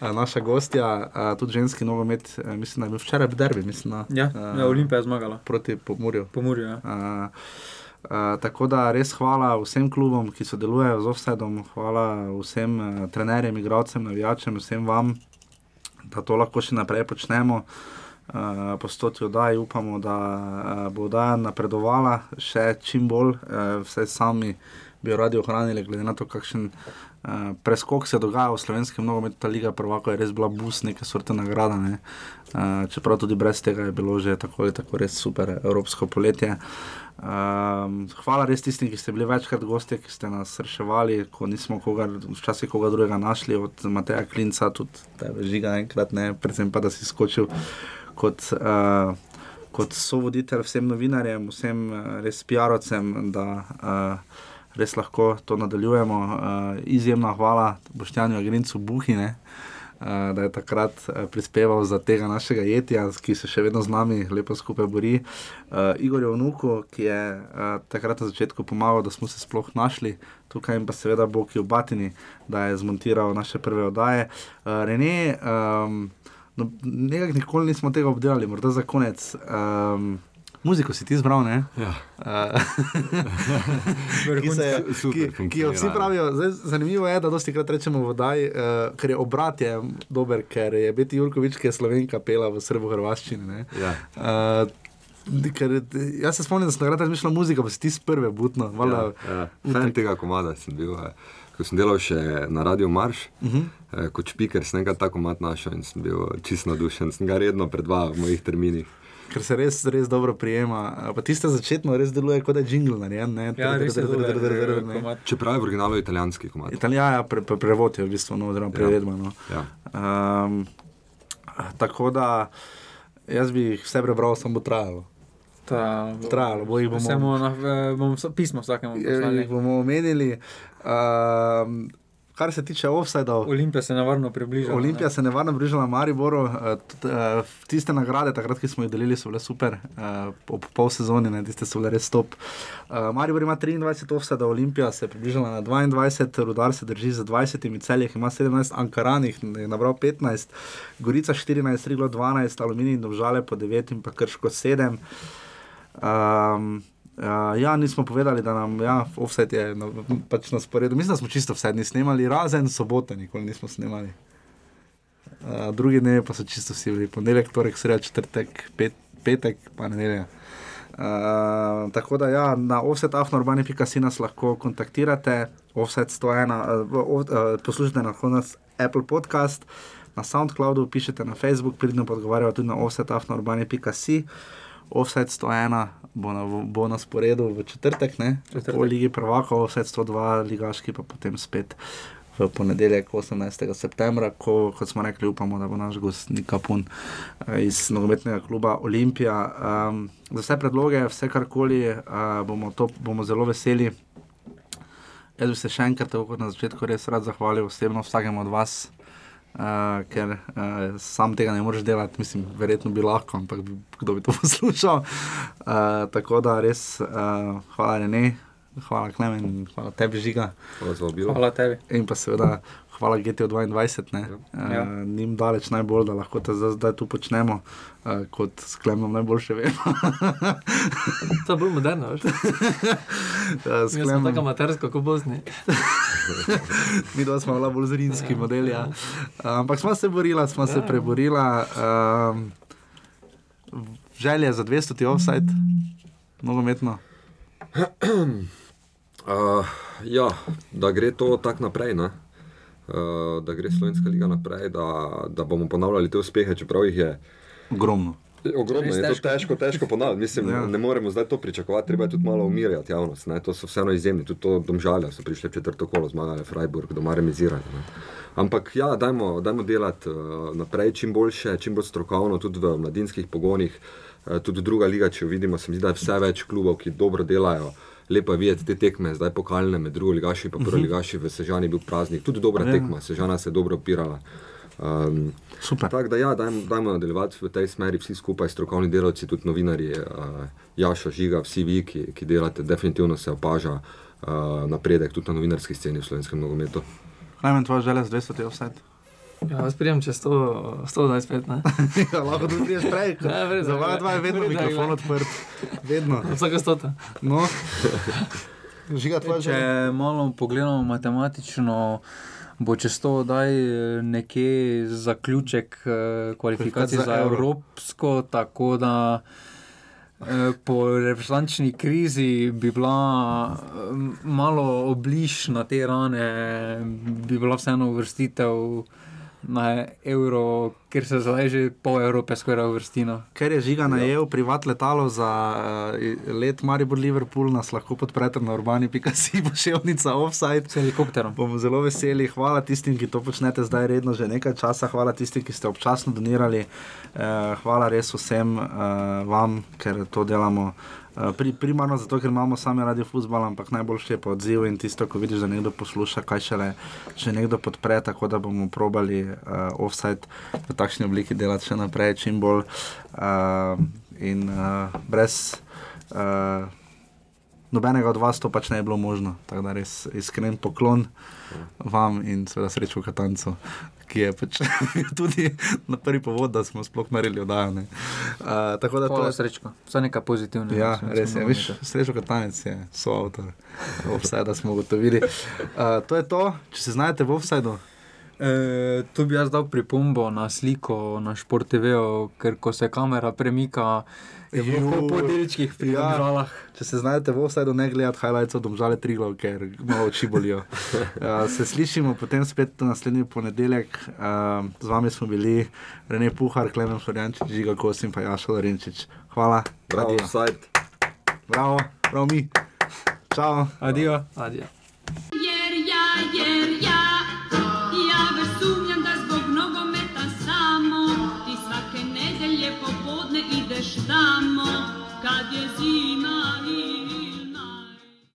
uh, naša gostja, uh, tudi ženski nogomet, uh, mislim, da je bil včeraj v derbi. Mislim, na, Ja, ja, Olimpija je zmagala. Proti Pomorju. Pomorju, ja. Uh, Uh, tako da res hvala vsem klubom, ki sodelujejo z Offsidom, hvala vsem uh, trenerjem, igralcem, navijačem, vsem vam, da to lahko še naprej počnemo. Uh, po stoti oddaji upamo, da uh, bo oddaja napredovala še čim bolj, uh, vse sami bi jo radi ohranili, glede na to, kakšen uh, preskok se dogaja v slovenskem nogometu. Ta liga prvaka je res bila bus, neke sorte nagrada. Ne? Uh, čeprav tudi brez tega je bilo že tako ali tako res super evropsko poletje. Um, hvala res tistim, ki ste bili večkrat gosti, ki ste nas reševali, ko nismo koga, včasih koga drugega našli, od Mateja Klinca, tudi žiga enkrat, ne, predvsem pa, da si skočil kot, uh, kot sovoditelj vsem novinarjem, vsem uh, res PR-ovcem, da uh, res lahko to nadaljujemo. Uh, izjemna hvala Boštjanju Agrincu Buhine. uh, da je takrat prispeval za tega našega jetja, ki se še vedno z nami lepo skupaj bori. Uh, Igor je vnuku, ki je uh, takrat na začetku pomagal, da smo se sploh našli tukaj, in pa seveda Bog je v Batini, da je zmontiral naše prve oddaje. Uh, Rene, um, no, nekako nikoli nismo tega obdelali, morda za konec. Um, Muziko si ti izbral, ne? Ja. Uh, ki, se, ki, ki jo vsi pravijo, zdaj, zanimivo je, da dosti krat rečemo v Daj, uh, ker je obrat je dober, ker je Beti Jurkovič, ki je slovenka pela v srbo-hrvaščini. Ja. Uh, Ker, jaz se spomnim, da sem takrat razmišljal muzika, pa si ti z prve butno. Ja, ja. Fan tega komada sem bil. Je. Ko sem delal še na Radio Marš, uh Mhm. -huh. kot špiker, sem ga tako mat našel in sem bil čisto navdušen. Sem ga redno predvajal v mojih terminih. Ker se res, res dobro prijema. Pa tiste začetno res deluje kot da je jingle narejen. ne? Ja. Čeprav je v originalu italijanski komad. Italija, ja, pre, pre, prevod je v bistvu no, oziroma prevedba. No. Ja. Um, tako da jaz bi jih vse prebral, samo bo trajalo. Ta, Trajalo bo, jih bomo- bomo, na, eh, bomo vsa- pismo vsakemu poslali. Jih bomo omenili. Um, kar se tiče offsajdov. Olimpija se nevarno približa. Olimpija se je nevarno bližala Mariboru. eh, eh, Tiste nagrade, takrat, ki smo jih delili, so bile super, eh, ob pol sezoni, ne, tiste so bile res top. Maribor ima 23 offsajdov, Olimpija se je približala na 22, Rudar se drži za 20, Celje ima 17, Ankaranih je nabral 15, Gorica 14, Riglo 12, Aluminij in Dovžale po 9 in pa Krško 7. Um, Uh, ja, nismo povedali, da nam ja, offset je na, pač na sporedu. Mislim, da smo čisto vse dni snemali, razen sobote, nikoli nismo snemali. Uh, drugi dnevi pa so čisto vsi bili, ponedeljek, torek, sreda, četrtek, pet, petek, pa nedelja. Uh, tako da ja, na offsetafnorbani.si nas lahko kontaktirate, offset 101, uh, uh, poslušajte lahko nas Apple podcast, na SoundCloudu, pišete na Facebook, pridno pa odgovarjajo tudi na offsetafnorbani.si. Offset 101 bo na, bo na sporedu v četrtek, ne? Četrtek. po Ligi Prvakov, Offset 102, Ligaški pa potem spet v ponedeljek 18. septembra, ko, kot smo rekli, upamo, da bo naš gost Nika Pun eh, iz nogometnega kluba Olimpija. Um, za vse predloge, vse karkoli, uh, bomo, to, bomo zelo veseli. Jaz bi se še enkrat, tako kot na začetku, res rad zahvalil osebno vsakemu od vas. Uh, ker uh, sam tega ne moreš delati, mislim, verjetno bi lahko, ampak bi, kdo bi to poslušal. Uh, tako da res, uh, hvala Rene, hvala Klemen, in hvala tebi, Žiga. Hvala za obilo. Hvala tebi. In pa seveda hvala GTO 22, ne. Ja. Uh, Nim daleč najbolj, da lahko te zdaj, tu počnemo, uh, kot s Klemnom najboljše vemo. To je bolj moderno, veš? Sem Klemnom- tako amatersko, kot Bosni. Mi dva smo bila bolj zrinski model. Ja. Ampak smo se borila, smo se preborila. Um, želje za 200 ti offside, nogometno. Uh, ja, da gre to tako naprej. Ne? Uh, da gre Slovenska liga naprej, da, da bomo ponavljali te uspehe, čeprav jih je ogromno. Ogromno je to težko. težko, ponavljati. Mislim, Ja. ne moremo zdaj to pričakovati, treba je tudi malo umirjati javnost. Ne? To so vseeno izjemni, tudi to domžalje so prišli v četrto kolo, zmagali Freiburg, doma remizirali. Ne? Ampak ja, dajmo, dajmo delati uh, naprej čim boljše, čim bolj strokovno, tudi v mladinskih pogonih. Uh, tudi druga liga, če jo vidimo, se mi zdi, da je vse več klubov, ki dobro delajo. Lepo je videti te tekme, zdaj pokalne med drugo ligaši in Mhm. prvo ligaši v Sežani je bil praznik. Tudi dobra Ja. tekma, Sežana se je dobro opirala. Um, Tako da, ja, dajmo, dajmo nadaljevati v tej smeri, vsi skupaj, strokovni delavci, tudi novinarji, uh, Jaša, Žiga, vsi vi, ki, ki delate, definitivno se opaža uh, napredek tudi na novinarski sceni v slovenskem nogometu. Najmanj tvoja želja za 200 ti offside. Ja, jaz prijem čez 100, 125, ne? ja, lahko tudi priješ prej. Ja, vredno, Za vas dva je vedno vredno, mikrofon glej. odprt. Vedno. Vsaka stota. No. Žiga, tvoja Če želja. malo pogledamo matematično, bo čez to daj nekje zaključek eh, kvalifikacij za za. Evropsko, tako da eh, po reprezentančni krizi bi bila eh, malo obliž na te rane, bi bila vseeno uvrstitev na Euro, ker se zdaj že pol Evrope skoraj uvrstino. Ker je žiga najel privat letalo za uh, let Maribor Liverpool, nas lahko podprete na urbani.si, pošiljnica offside. S helikopterom. Bomo zelo veseli. Hvala tistim, ki to počnete zdaj redno že nekaj časa. Hvala tistim, ki ste občasno donirali. Uh, hvala res vsem uh, vam, ker to delamo pri, primarno zato, ker imamo sami radi futbol, ampak najboljše je pa odziv in tisto, ko vidiš, da nekdo posluša, kaj šele, če nekdo podpre, tako da bomo probali uh, offside v takšni obliki delati še naprej, čim bolj uh, in uh, brez. Uh, Nobenega od vas to pač ne bi bilo možno. Tako da res iskren poklon vam in seveda srečo v Katancu, ki je pač tudi na prvi povod, da smo sploh naredili oddajanje. Uh, tako da Hvala, to Srečko. Vse nekaj pozitivnega. Ja, res je. imeli. srečo Katanec je soavtor. Offside smo ugotovili. Uh, to je to, če se znajdete v offsideu. E, tu bi jaz dal pripombo na sliko na Šport TV, ker ko se kamera premika, je bilo po, po delčkih pri Ja. domžalah. Če se znajdete v offsideu, ne gledati highlights od domžale Triglav, ker malo oči bolijo. Uh, se slišimo potem spet naslednji ponedeljek. Uh, z vami smo bili Rene Puhar, Klemen Florjančič, Žiga Kosim in Jaša Lorenčič. Hvala. Bravo, offside. Bravo, prav mi. Čau. Adijo. Adijo. Jer ja, jer ja